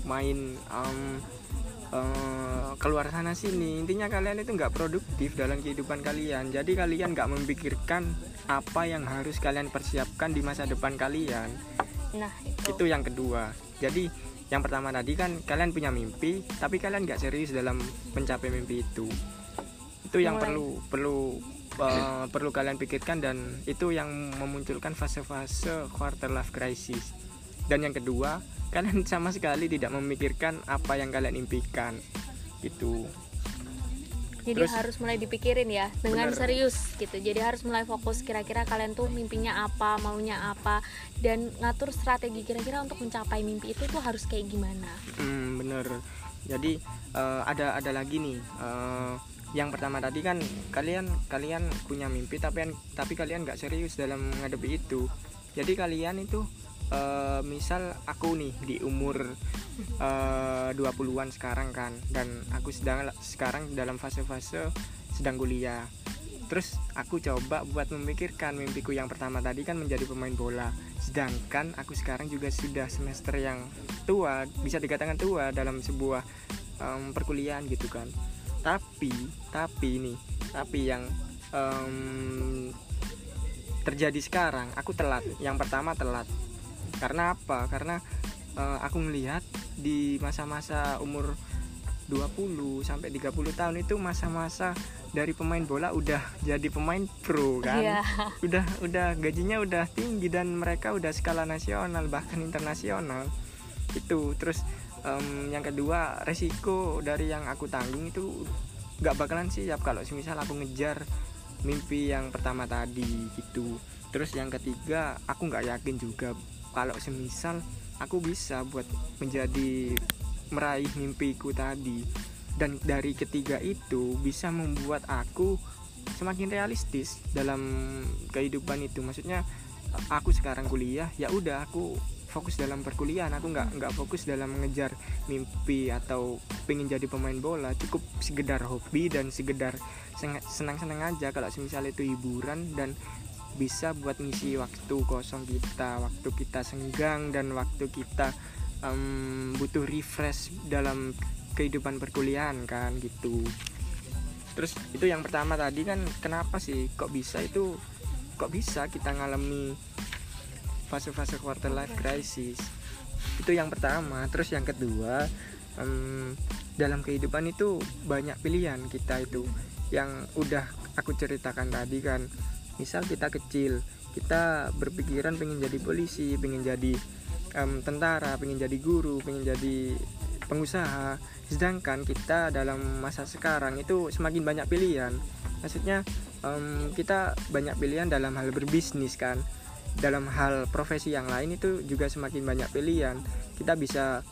main um, uh, keluar sana sini intinya kalian itu nggak produktif dalam kehidupan kalian. Jadi kalian nggak memikirkan apa yang harus kalian persiapkan di masa depan kalian. Nah itu, itu yang kedua. Jadi yang pertama tadi kan kalian punya mimpi tapi kalian nggak serius dalam mencapai mimpi itu. Itu yang Mulai. perlu perlu uh, perlu kalian pikirkan dan itu yang memunculkan fase-fase quarter life crisis. Dan yang kedua kalian sama sekali tidak memikirkan apa yang kalian impikan. Gitu jadi terus- harus mulai dipikirin ya dengan Bener. serius gitu jadi harus mulai fokus kira-kira kalian tuh mimpinya apa maunya apa dan ngatur strategi kira-kira untuk mencapai mimpi itu tuh harus kayak gimana Hmm, bener. Jadi eh, ada ada lagi nih. eh, yang pertama tadi kan kalian kalian punya mimpi tapi tapi kalian nggak serius dalam menghadapi itu. Jadi kalian itu eh, misal aku nih di umur eh, 20-an sekarang kan dan aku sedang sekarang dalam fase-fase sedang kuliah. Terus aku coba buat memikirkan mimpiku yang pertama tadi kan menjadi pemain bola. Sedangkan aku sekarang juga sudah semester yang tua, bisa dikatakan tua dalam sebuah em, perkuliahan gitu kan. Tapi, tapi nih, tapi yang em, terjadi sekarang, aku telat. Yang pertama telat. Karena apa? Karena eh, aku melihat di masa-masa umur 20 sampai 30 tahun itu masa-masa dari pemain bola udah jadi pemain pro kan Iya. udah udah gajinya udah tinggi dan mereka udah skala nasional bahkan internasional itu terus em, yang kedua resiko dari yang aku tanggung itu nggak bakalan siap kalau semisal aku ngejar mimpi yang pertama tadi gitu terus yang ketiga aku nggak yakin juga kalau semisal aku bisa buat menjadi meraih mimpiku tadi dan dari ketiga itu bisa membuat aku semakin realistis dalam kehidupan itu. Maksudnya aku sekarang kuliah ya udah aku fokus dalam perkuliahan. Aku nggak nggak fokus dalam mengejar mimpi atau pengen jadi pemain bola. Cukup sekedar hobi dan sekedar senang-senang aja. Kalau semisal itu hiburan dan bisa buat ngisi waktu kosong kita waktu kita senggang dan waktu kita em, butuh refresh dalam kehidupan perkuliahan kan gitu. Terus itu yang pertama tadi kan kenapa sih kok bisa itu kok bisa kita ngalami fase-fase quarter life crisis? Itu yang pertama. Terus yang kedua em, dalam kehidupan itu banyak pilihan kita itu. Yang udah aku ceritakan tadi kan misal kita kecil kita berpikiran pengen jadi polisi pengen jadi em, tentara pengen jadi guru pengen jadi pengusaha. Sedangkan kita dalam masa sekarang itu semakin banyak pilihan. Maksudnya em, kita banyak pilihan dalam hal berbisnis kan. Dalam hal profesi yang lain itu juga semakin banyak pilihan. Kita bisa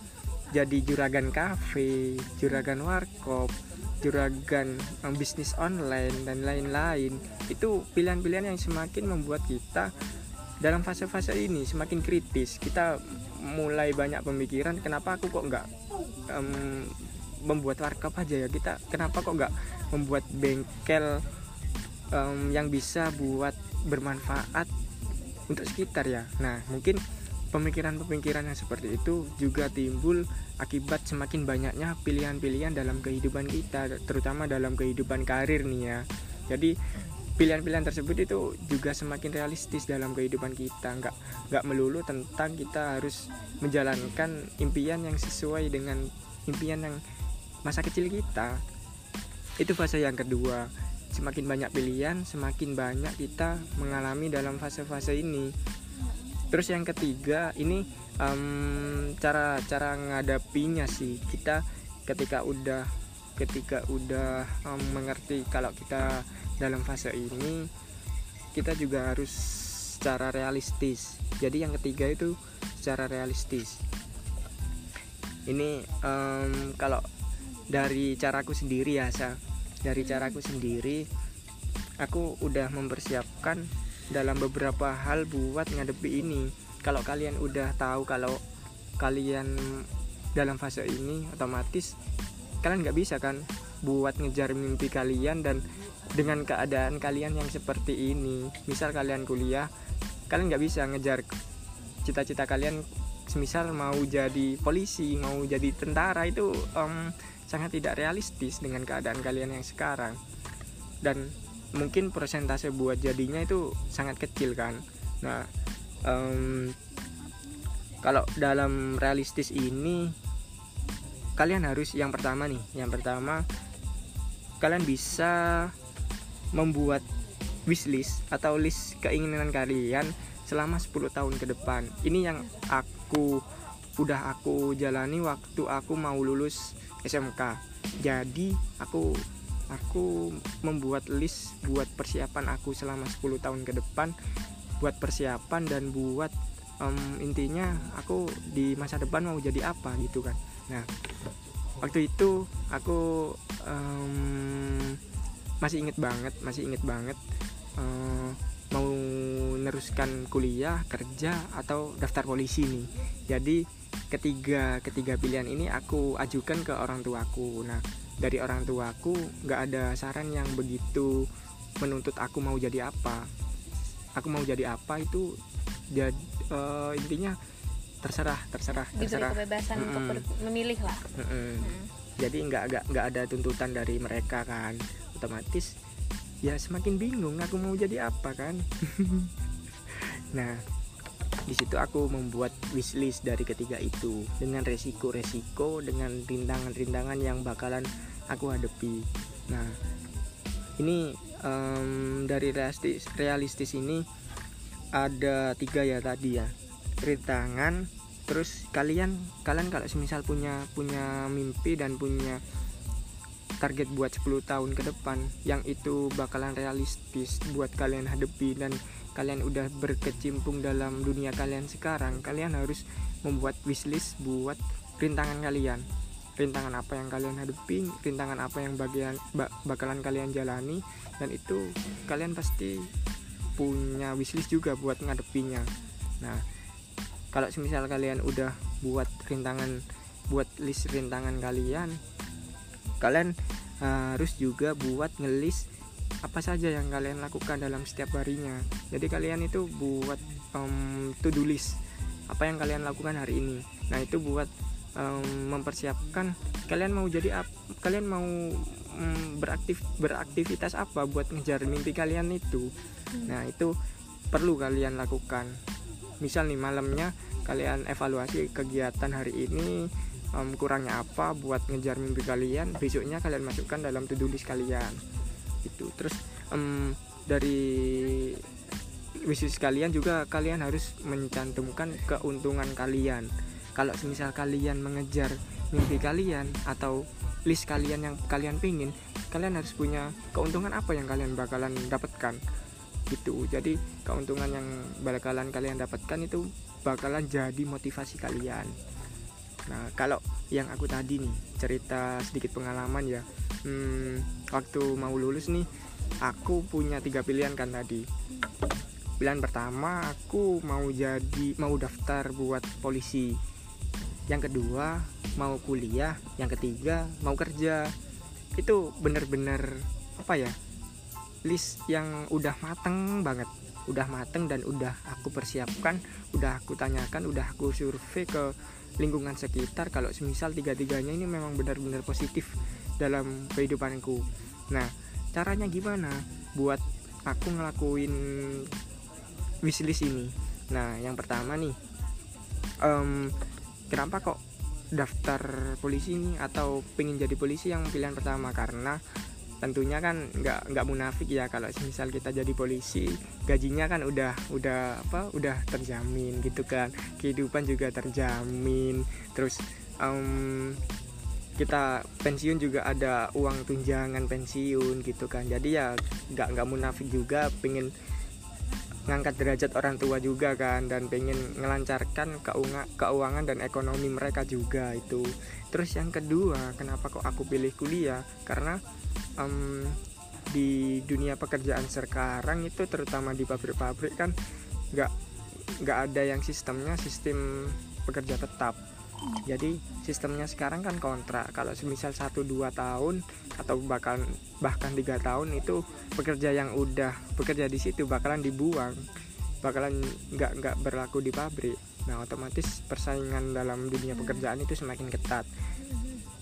jadi juragan kafe juragan warkop juragan em, bisnis online dan lain-lain itu pilihan-pilihan yang semakin membuat kita dalam fase-fase ini semakin kritis. Kita mulai banyak pemikiran kenapa aku kok nggak em, membuat warkop aja ya? Kita kenapa kok nggak membuat bengkel em, yang bisa buat bermanfaat untuk sekitar ya? Nah mungkin pemikiran-pemikiran yang seperti itu juga timbul akibat semakin banyaknya pilihan-pilihan dalam kehidupan kita terutama dalam kehidupan karir nih ya. Jadi pilihan-pilihan tersebut itu juga semakin realistis dalam kehidupan kita. Nggak nggak melulu tentang kita harus menjalankan impian yang sesuai dengan impian yang masa kecil kita. Itu fase yang kedua. Semakin banyak pilihan semakin banyak kita mengalami dalam fase-fase ini terus yang ketiga ini em, cara cara ngadapinya sih. Kita ketika udah ketika udah em, mengerti kalau kita dalam fase ini kita juga harus secara realistis. Jadi yang ketiga itu secara realistis. Ini em, kalau dari caraku sendiri ya Sa. dari caraku sendiri aku udah mempersiapkan dalam beberapa hal buat ngadepi ini. Kalau kalian udah tahu kalau kalian dalam fase ini otomatis kalian nggak bisa kan buat ngejar mimpi kalian dan dengan keadaan kalian yang seperti ini. Misal kalian kuliah kalian nggak bisa ngejar cita-cita kalian. Semisal mau jadi polisi mau jadi tentara itu um, sangat tidak realistis dengan keadaan kalian yang sekarang. Dan mungkin persentase buat jadinya itu sangat kecil kan. Nah um, kalau dalam realistis ini kalian harus yang pertama nih yang pertama kalian bisa membuat wishlist atau list keinginan kalian selama 10 tahun ke depan. Ini yang aku udah aku jalani waktu aku mau lulus SMK jadi aku aku membuat list buat persiapan aku selama 10 tahun ke depan. Buat persiapan dan buat um, intinya aku di masa depan mau jadi apa gitu kan. Nah waktu itu aku um, masih inget banget masih inget banget um, mau meneruskan kuliah kerja atau daftar polisi nih jadi ketiga ketiga pilihan ini aku ajukan ke orang tuaku nah dari orang tuaku nggak ada saran yang begitu menuntut aku mau jadi apa aku mau jadi apa itu jadi uh, intinya terserah terserah terserah diberi kebebasan mm -mm. untuk memilih lah mm -mm. Mm. jadi nggak nggak nggak ada tuntutan dari mereka kan otomatis ya semakin bingung aku mau jadi apa kan? Nah di situ aku membuat wishlist dari ketiga itu dengan resiko-resiko dengan rintangan-rintangan yang bakalan aku hadapi. Nah ini um, dari realistis realistis ini ada tiga ya tadi ya. Rintangan terus kalian kalian kalau semisal punya punya mimpi dan punya target buat 10 tahun ke depan yang itu bakalan realistis buat kalian hadapi dan kalian udah berkecimpung dalam dunia kalian sekarang kalian harus membuat wishlist buat rintangan kalian. Rintangan apa yang kalian hadapi rintangan apa yang bagian bakalan kalian jalani dan itu kalian pasti punya wishlist juga buat ngadepinya nah kalau semisal kalian udah buat rintangan buat list rintangan kalian kalian harus juga buat ngelis apa saja yang kalian lakukan dalam setiap harinya. Jadi kalian itu buat um, to do list apa yang kalian lakukan hari ini. Nah itu buat um, mempersiapkan kalian mau jadi apa kalian mau um, beraktif beraktivitas apa buat ngejar mimpi kalian itu. Hmm. nah itu perlu kalian lakukan. Misal nih malamnya kalian evaluasi kegiatan hari ini um, kurangnya apa buat ngejar mimpi kalian? Besoknya kalian masukkan dalam to do list kalian. Itu terus um, dari wishlist kalian juga kalian harus mencantumkan keuntungan kalian. Kalau misal kalian mengejar mimpi kalian atau list kalian yang kalian pingin kalian harus punya keuntungan apa yang kalian bakalan dapatkan? Gitu. Jadi keuntungan yang bakalan kalian dapatkan itu bakalan jadi motivasi kalian Nah, kalau yang aku tadi nih cerita sedikit pengalaman ya. Hmm, waktu mau lulus nih, aku punya tiga pilihan kan tadi. Pilihan pertama aku mau jadi mau daftar buat polisi. Yang kedua mau kuliah. Yang ketiga mau kerja. Itu bener-bener apa ya? List yang udah mateng banget udah mateng dan udah aku persiapkan udah aku tanyakan udah aku survei ke lingkungan sekitar kalau semisal tiga-tiganya ini memang benar-benar positif dalam kehidupanku. Nah caranya gimana buat aku ngelakuin wishlist ini? Nah yang pertama nih um, kenapa kok daftar polisi ini atau pengen jadi polisi yang pilihan pertama? Karena tentunya kan nggak nggak munafik ya. Kalau misal kita jadi polisi gajinya kan udah udah apa udah terjamin gitu kan. Kehidupan juga terjamin. Terus um, kita pensiun juga ada uang tunjangan pensiun gitu kan. Jadi ya nggak nggak munafik juga. Pengen ngangkat derajat orang tua juga kan. Dan pengen ngelancarkan keuangan dan ekonomi mereka juga itu. Terus yang kedua kenapa kok aku pilih kuliah? Karena um, di dunia pekerjaan sekarang itu terutama di pabrik-pabrik kan nggak nggak ada yang sistemnya sistem pekerja tetap. Jadi sistemnya sekarang kan kontrak. Kalau semisal 1-2 tahun atau bahkan bahkan tiga tahun itu pekerja yang udah bekerja di situ bakalan dibuang. Bakalan nggak nggak berlaku di pabrik. Nah otomatis persaingan dalam dunia pekerjaan itu semakin ketat.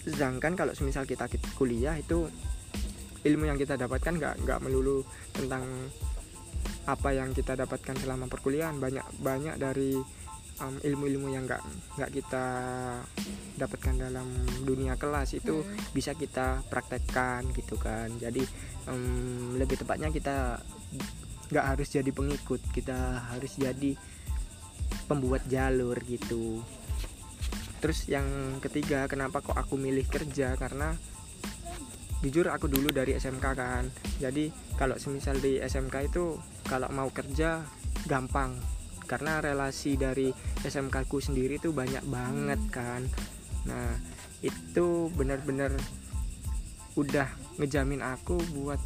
Sedangkan kalau semisal kita kuliah itu ilmu yang kita dapatkan nggak nggak melulu tentang apa yang kita dapatkan selama perkuliahan. Banyak banyak dari um, ilmu-ilmu yang nggak nggak kita dapatkan dalam dunia kelas itu hmm. bisa kita praktekkan gitu kan. Jadi um, lebih tepatnya kita nggak harus jadi pengikut kita harus jadi pembuat jalur gitu. Terus yang ketiga kenapa kok aku milih kerja? Karena jujur aku dulu dari SMK kan. Jadi kalau semisal di SMK itu kalau mau kerja gampang. Karena relasi dari SMK ku sendiri tuh banyak banget kan. Nah itu benar-benar udah ngejamin aku buat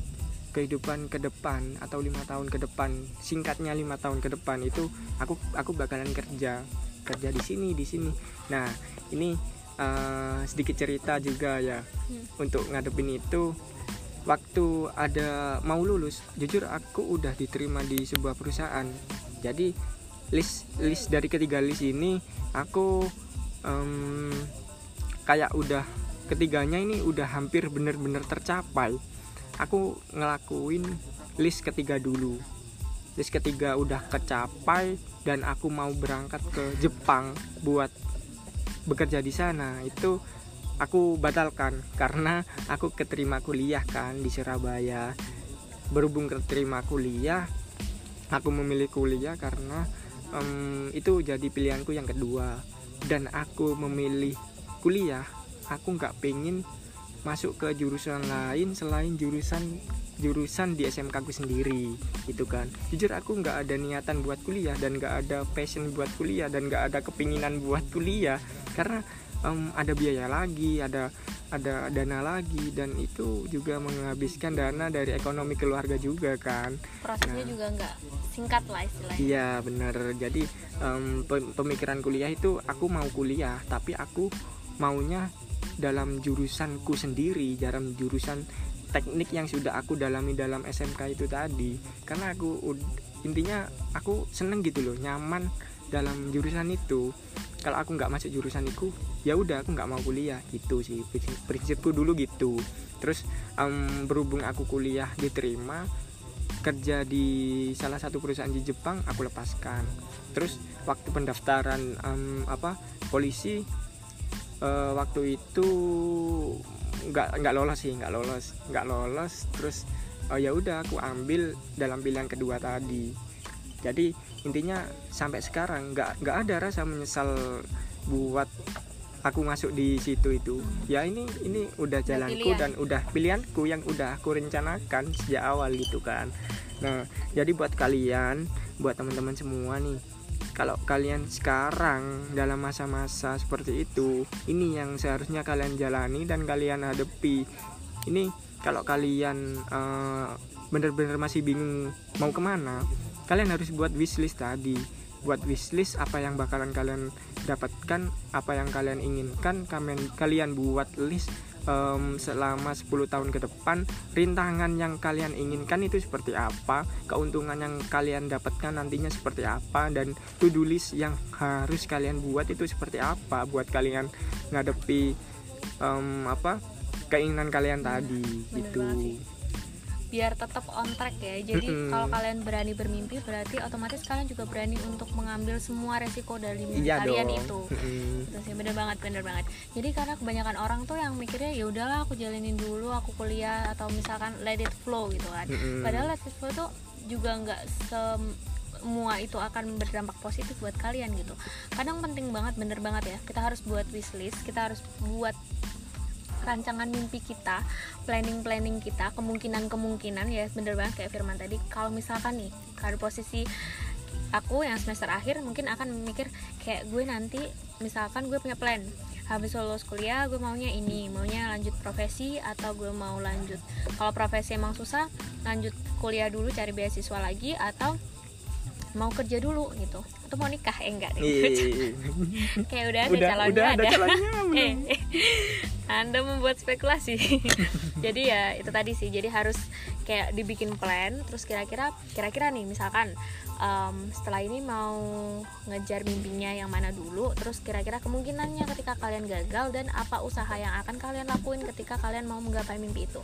kehidupan ke depan atau lima tahun ke depan. Singkatnya lima tahun ke depan itu aku aku bakalan kerja. Kerja di sini di sini. Nah ini uh, sedikit cerita juga ya hmm. untuk ngadepin itu. Waktu ada mau lulus jujur aku udah diterima di sebuah perusahaan. Jadi list list dari ketiga list ini aku um, kayak udah ketiganya ini udah hampir bener-bener tercapai. Aku ngelakuin list ketiga dulu. List ketiga udah kecapai dan aku mau berangkat ke Jepang buat bekerja di sana itu aku batalkan. Karena aku keterima kuliah kan di Surabaya. Berhubung keterima kuliah aku memilih kuliah karena um, itu jadi pilihanku yang kedua. Dan aku memilih kuliah aku nggak pengen masuk ke jurusan lain selain jurusan jurusan di SMK aku sendiri gitu kan. Jujur aku nggak ada niatan buat kuliah dan nggak ada passion buat kuliah dan nggak ada kepinginan buat kuliah. Karena um, ada biaya lagi ada ada dana lagi dan itu juga menghabiskan dana dari ekonomi keluarga juga kan. Prosesnya nah, juga nggak singkat lah istilahnya. Iya benar. Jadi um, pemikiran kuliah itu aku mau kuliah tapi aku maunya dalam jurusanku sendiri dalam jurusan teknik yang sudah aku dalami dalam SMK itu tadi. Karena aku intinya aku seneng gitu loh nyaman dalam jurusan itu. Kalau aku nggak masuk jurusan itu ya udah aku nggak mau kuliah gitu sih prinsipku dulu gitu. Terus um, berhubung aku kuliah diterima kerja di salah satu perusahaan di Jepang aku lepaskan. Terus waktu pendaftaran um, apa polisi uh, waktu itu nggak nggak lolos sih nggak lolos nggak lolos. Terus oh ya udah aku ambil dalam pilihan kedua tadi. Jadi intinya sampai sekarang nggak nggak ada rasa menyesal buat aku masuk di situ itu. Ya ini ini udah jalanku dan udah pilihanku yang udah aku rencanakan sejak awal gitu kan. Nah jadi buat kalian buat teman-teman semua nih kalau kalian sekarang dalam masa-masa seperti itu ini yang seharusnya kalian jalani dan kalian hadapi. Ini kalau kalian uh, bener-bener masih bingung mau ke mana kalian harus buat wishlist tadi. Buat wishlist apa yang bakalan kalian dapatkan apa yang kalian inginkan kalian buat list um, selama 10 tahun ke depan rintangan yang kalian inginkan itu seperti apa? Keuntungan yang kalian dapatkan nantinya seperti apa? Dan to do list yang harus kalian buat itu seperti apa? Buat kalian ngadepi um, apa keinginan kalian tadi Bener gitu biar tetap on track ya jadi mm -hmm. kalau kalian berani bermimpi berarti otomatis kalian juga berani untuk mengambil semua resiko dari mimpi iya kalian dong. itu mm -hmm. itu sih bener banget bener banget jadi karena kebanyakan orang tuh yang mikirnya ya udahlah aku jalanin dulu aku kuliah atau misalkan let it flow gitu kan mm -hmm. padahal let it flow tuh juga nggak semua itu akan berdampak positif buat kalian gitu kadang penting banget bener banget ya kita harus buat wishlist kita harus buat rancangan mimpi kita planning-planning kita kemungkinan-kemungkinan ya bener banget kayak Firman tadi. Kalau misalkan nih kalau posisi aku yang semester akhir mungkin akan mikir kayak gue nanti misalkan gue punya plan. Habis lulus kuliah gue maunya ini maunya lanjut profesi atau gue mau lanjut. Kalau profesi emang susah lanjut kuliah dulu cari beasiswa lagi atau mau kerja dulu gitu. Atau mau nikah eh enggak deh. Ih, kayak udah ada udah calonnya udah ada calonnya Eh, eh. anda membuat spekulasi. Jadi ya itu tadi sih. Jadi harus kayak dibikin plan terus kira-kira kira-kira nih misalkan em, setelah ini mau ngejar mimpinya yang mana dulu terus kira-kira kemungkinannya ketika kalian gagal dan apa usaha yang akan kalian lakuin ketika kalian mau menggapai mimpi itu.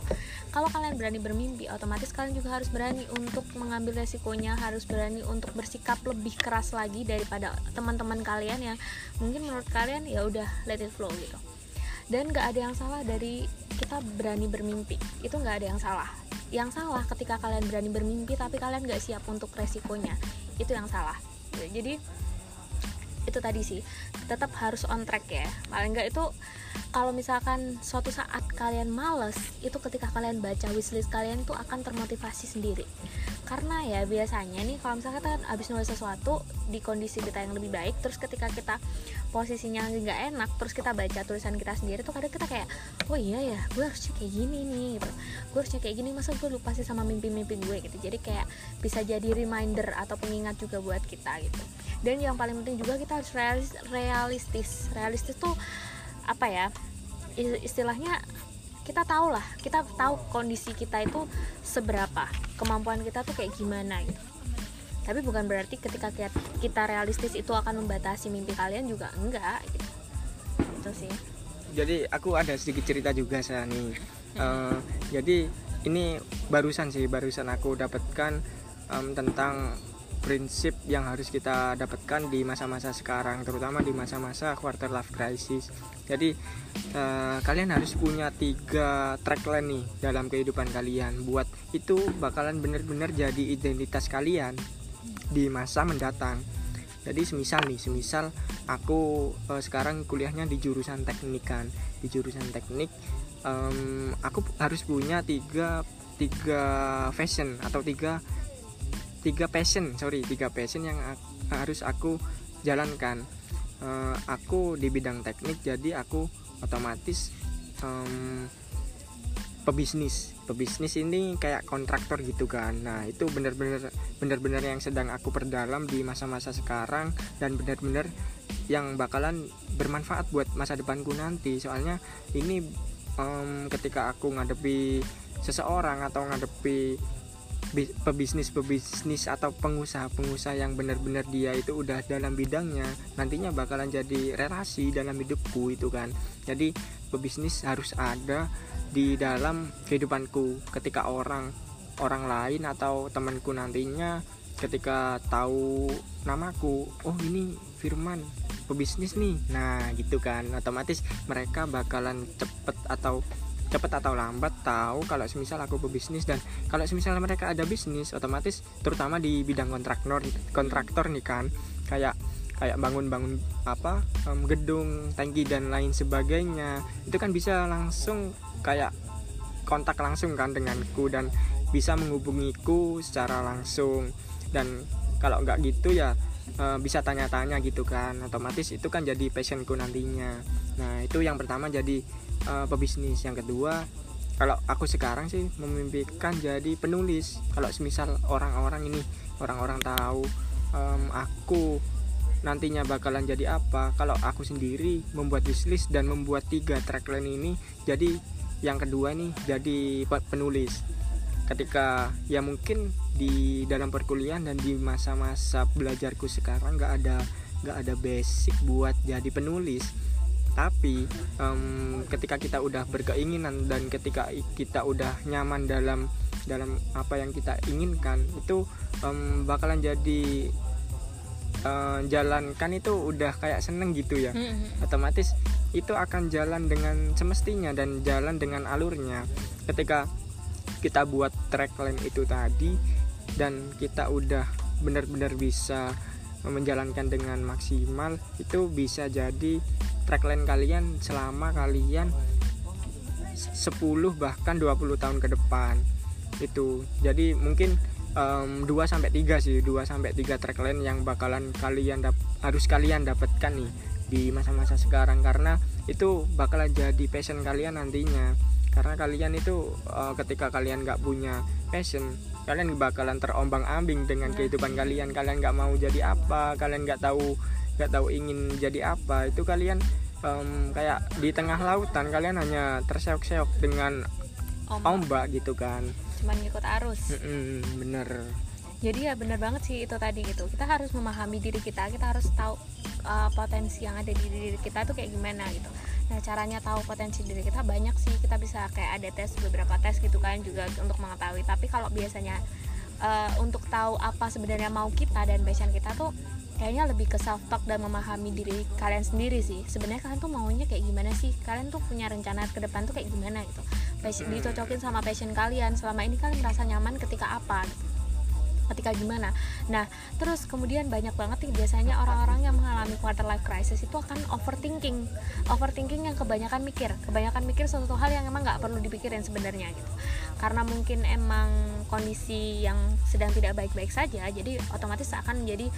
Kalau kalian berani bermimpi otomatis kalian juga harus berani untuk mengambil resikonya harus berani untuk bersikap lebih keras lagi daripada teman-teman kalian yang mungkin menurut kalian ya udah let it flow gitu dan nggak ada yang salah dari kita berani bermimpi. Itu nggak ada yang salah. Yang salah ketika kalian berani bermimpi tapi kalian nggak siap untuk resikonya. Itu yang salah. Jadi itu tadi sih. Tetap harus on track ya. Paling nggak itu kalau misalkan suatu saat kalian males itu ketika kalian baca wishlist kalian tuh akan termotivasi sendiri. Karena ya biasanya nih kalau misalkan kita habis nulis sesuatu di kondisi kita yang lebih baik terus ketika kita posisinya nggak enak terus kita baca tulisan kita sendiri tuh kadang kita kayak oh iya ya gue harusnya kayak gini nih gitu. Gue harusnya kayak gini masa gue lupa sih sama mimpi-mimpi gue gitu. Jadi kayak bisa jadi reminder atau pengingat juga buat kita gitu. Dan yang paling penting juga kita harus realis- realistis. Realistis tuh apa ya istilahnya kita tahu lah kita tahu kondisi kita itu seberapa kemampuan kita tuh kayak gimana gitu tapi bukan berarti ketika kita, realistis itu akan membatasi mimpi kalian juga enggak gitu. Itu sih. Jadi aku ada sedikit cerita juga saya nih Eh, jadi ini barusan sih barusan aku dapatkan em, tentang prinsip yang harus kita dapatkan di masa-masa sekarang terutama di masa-masa quarter life crisis. Jadi eh, kalian harus punya tiga trackline nih dalam kehidupan kalian. Buat itu bakalan bener-bener jadi identitas kalian di masa mendatang. Jadi semisal nih semisal aku eh, sekarang kuliahnya di jurusan teknik kan. Di jurusan teknik em, aku harus punya tiga tiga fashion atau tiga tiga passion sorry tiga passion yang ak- harus aku jalankan. Eh, aku di bidang teknik jadi aku otomatis em, pebisnis pebisnis ini kayak kontraktor gitu kan. Nah itu benar-benar benar-benar yang sedang aku perdalam di masa-masa sekarang dan benar-benar yang bakalan bermanfaat buat masa depanku nanti. Soalnya ini em, ketika aku ngadepi seseorang atau ngadepi pebisnis-pebisnis atau pengusaha-pengusaha yang benar-benar dia itu udah dalam bidangnya nantinya bakalan jadi relasi dalam hidupku itu kan. Jadi pebisnis harus ada di dalam kehidupanku. Ketika orang orang lain atau temanku nantinya ketika tahu namaku oh ini Firman pebisnis nih. Nah gitu kan. Otomatis mereka bakalan cepet atau cepet atau lambat tahu kalau semisal aku pebisnis dan kalau semisal mereka ada bisnis otomatis terutama di bidang kontraktor kontraktor nih kan kayak kayak bangun-bangun apa em, gedung tangki dan lain sebagainya itu kan bisa langsung kayak kontak langsung kan denganku dan bisa menghubungiku secara langsung. Dan kalau nggak gitu ya eh, bisa tanya-tanya gitu kan otomatis itu kan jadi passionku nantinya. Nah itu yang pertama jadi eh, pebisnis. Yang kedua kalau aku sekarang sih memimpikan jadi penulis. Kalau semisal orang-orang ini orang-orang tahu em, aku nantinya bakalan jadi apa. Kalau aku sendiri membuat wishlist dan membuat tiga trackline ini jadi yang kedua nih jadi pe- penulis. Ketika ya mungkin di dalam perkuliahan dan di masa-masa belajarku sekarang nggak ada nggak ada basic buat jadi penulis tapi em, ketika kita udah berkeinginan dan ketika kita udah nyaman dalam dalam apa yang kita inginkan itu em, bakalan jadi eh, jalankan itu udah kayak seneng gitu ya. Otomatis itu akan jalan dengan semestinya dan jalan dengan alurnya. Ketika kita buat trackline itu tadi dan kita udah benar-benar bisa menjalankan dengan maksimal itu bisa jadi trackline kalian selama kalian 10 bahkan 20 tahun ke depan. Itu. Jadi mungkin em, 2 sampai 3 sih 2 sampai 3 trackline yang bakalan kalian harus kalian dapatkan nih di masa-masa sekarang. Karena itu bakalan jadi passion kalian nantinya karena kalian itu uh, ketika kalian nggak punya passion kalian bakalan terombang ambing dengan kehidupan kalian. Kalian nggak mau jadi apa kalian nggak tahu nggak tahu ingin jadi apa. Itu kalian um, kayak di tengah lautan kalian hanya terseok-seok dengan ombak, ombak gitu kan. Cuman ngikut arus. Mm -mm, bener jadi ya bener banget sih itu tadi gitu. Kita harus memahami diri kita kita harus tahu uh, potensi yang ada di diri kita tuh kayak gimana gitu. Nah caranya tahu potensi diri kita banyak sih. Kita bisa kayak ada tes beberapa tes gitu kan juga untuk mengetahui. Tapi kalau biasanya uh, untuk tahu apa sebenarnya mau kita dan passion kita tuh kayaknya lebih ke self talk dan memahami diri kalian sendiri sih. Sebenarnya kalian tuh maunya kayak gimana sih? Kalian tuh punya rencana ke depan tuh kayak gimana gitu? Passion, hmm. dicocokin sama passion kalian selama ini kalian merasa nyaman ketika apa? gitu ketika gimana. Nah terus kemudian banyak banget nih biasanya orang-orang yang mengalami quarter life crisis itu akan overthinking. Overthinking yang kebanyakan mikir. Kebanyakan mikir suatu hal yang emang nggak perlu dipikirin sebenarnya gitu. Karena mungkin emang kondisi yang sedang tidak baik-baik saja jadi otomatis akan menjadi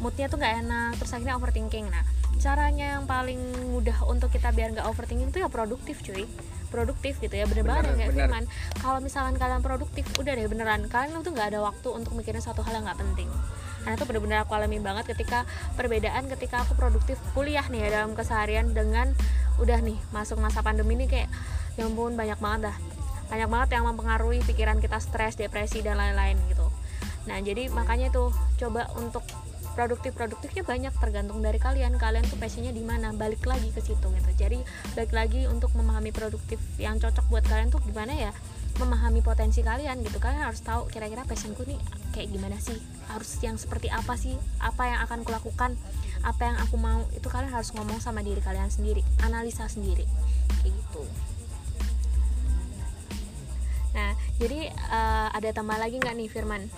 moodnya tuh nggak enak terus akhirnya overthinking. Nah caranya yang paling mudah untuk kita biar nggak overthinking itu ya produktif cuy. Produktif gitu ya bener, banget kayak Firman. Kalau misalkan kalian produktif udah deh beneran. Kalian tuh nggak ada waktu untuk mikirin satu hal yang nggak penting. Karena itu bener-bener aku alami banget ketika perbedaan ketika aku produktif kuliah nih ya dalam keseharian dengan udah nih masuk masa pandemi ini kayak ya ampun banyak banget dah. Banyak banget yang mempengaruhi pikiran kita stres depresi dan lain-lain gitu. Nah jadi makanya tuh coba untuk produktif produktifnya banyak tergantung dari kalian. Kalian tuh passionnya di mana? Balik lagi ke situ gitu. Jadi balik lagi untuk memahami produktif yang cocok buat kalian tuh gimana ya? Memahami potensi kalian gitu. Kalian harus tahu kira-kira passionku nih kayak gimana sih? Harus yang seperti apa sih? Apa yang akan kulakukan? Apa yang aku mau? Itu kalian harus ngomong sama diri kalian sendiri. Analisa sendiri. Kayak gitu. Nah jadi uh, ada tambah lagi nggak nih Firman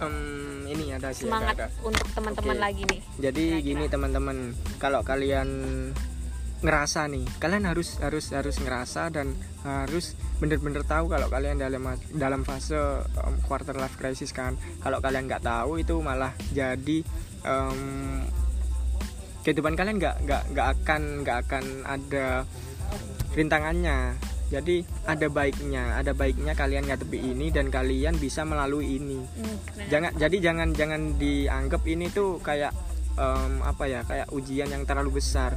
um, ini ada sih semangat ada, ada. untuk teman-teman okay. lagi nih jadi Kira-kira. gini teman-teman kalau kalian ngerasa nih kalian harus harus harus ngerasa dan harus bener-bener tahu kalau kalian dalam dalam fase um, quarter life crisis kan kalau kalian nggak tahu itu malah jadi um, kehidupan kalian nggak nggak nggak akan nggak akan ada rintangannya jadi ada baiknya ada baiknya kalian ngadepi ini dan kalian bisa melalui ini. Hmm, jangan jadi jangan jangan dianggap ini tuh kayak um, apa ya kayak ujian yang terlalu besar.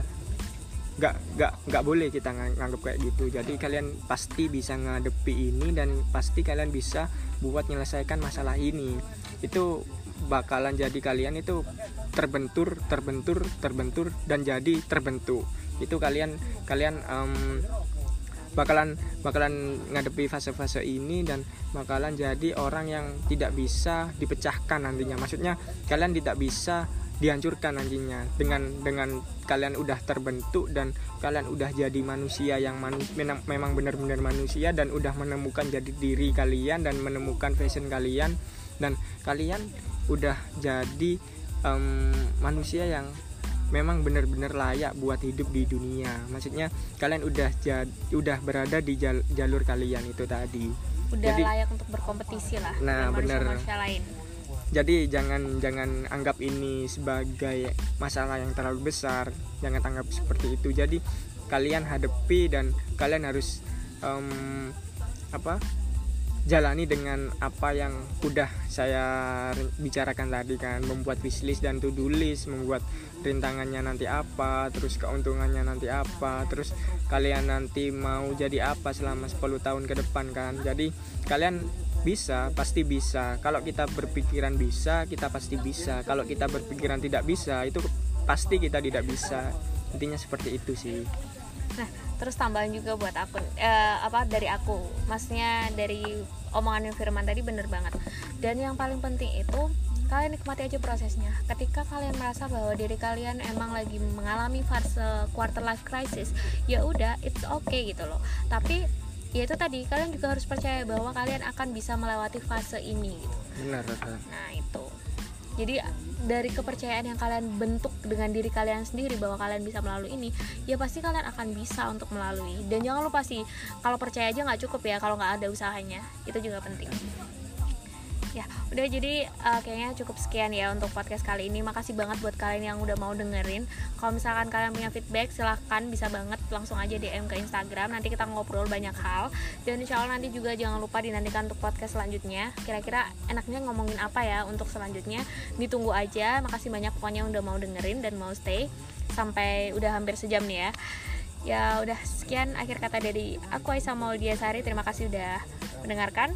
Nggak nggak nggak boleh kita nganggap kayak gitu. Jadi kalian pasti bisa ngadepi ini dan pasti kalian bisa buat menyelesaikan masalah ini. Itu bakalan jadi kalian itu terbentur terbentur terbentur dan jadi terbentuk. Itu kalian kalian um, bakalan bakalan ngadepi fase-fase ini dan bakalan jadi orang yang tidak bisa dipecahkan nantinya. Maksudnya kalian tidak bisa dihancurkan nantinya dengan dengan kalian udah terbentuk dan kalian udah jadi manusia yang manu, memang benar-benar manusia dan udah menemukan jadi diri kalian dan menemukan fashion kalian dan kalian udah jadi um, manusia yang memang benar-benar layak buat hidup di dunia. Maksudnya kalian udah jad, udah berada di jal, jalur kalian itu tadi. Udah jadi, layak untuk berkompetisi lah nah benar. jadi jangan jangan anggap ini sebagai masalah yang terlalu besar. Jangan anggap seperti itu. Jadi kalian hadapi dan kalian harus um, apa jalani dengan apa yang udah saya bicarakan tadi kan. Membuat wishlist dan to-do list membuat rintangannya nanti apa terus keuntungannya nanti apa terus kalian nanti mau jadi apa selama 10 tahun ke depan kan. Jadi kalian bisa pasti bisa. Kalau kita berpikiran bisa kita pasti bisa. Kalau kita berpikiran tidak bisa itu pasti kita tidak bisa. Intinya seperti itu sih. Nah terus tambahan juga buat aku eh, apa dari aku. Maksudnya dari omongan Firman tadi bener banget. Dan yang paling penting itu kalian nikmati aja prosesnya. Ketika kalian merasa bahwa diri kalian emang lagi mengalami fase quarter life crisis ya udah it's okay gitu loh. Tapi ya itu tadi kalian juga harus percaya bahwa kalian akan bisa melewati fase ini gitu. Benar benar nah itu. Jadi dari kepercayaan yang kalian bentuk dengan diri kalian sendiri bahwa kalian bisa melalui ini ya pasti kalian akan bisa untuk melalui. Dan jangan lupa sih kalau percaya aja nggak cukup ya kalau nggak ada usahanya. Itu juga penting ya udah jadi uh, kayaknya cukup sekian ya untuk podcast kali ini. Makasih banget buat kalian yang udah mau dengerin. Kalau misalkan kalian punya feedback silahkan bisa banget langsung aja DM ke Instagram. Nanti kita ngobrol banyak hal. Dan insya Allah nanti juga jangan lupa dinantikan untuk podcast selanjutnya. Kira-kira enaknya ngomongin apa ya untuk selanjutnya? Ditunggu aja. Makasih banyak pokoknya udah mau dengerin dan mau stay. Sampai udah hampir sejam nih ya. Ya udah sekian akhir kata dari aku Aisyah Maudia Sari. Terima kasih udah mendengarkan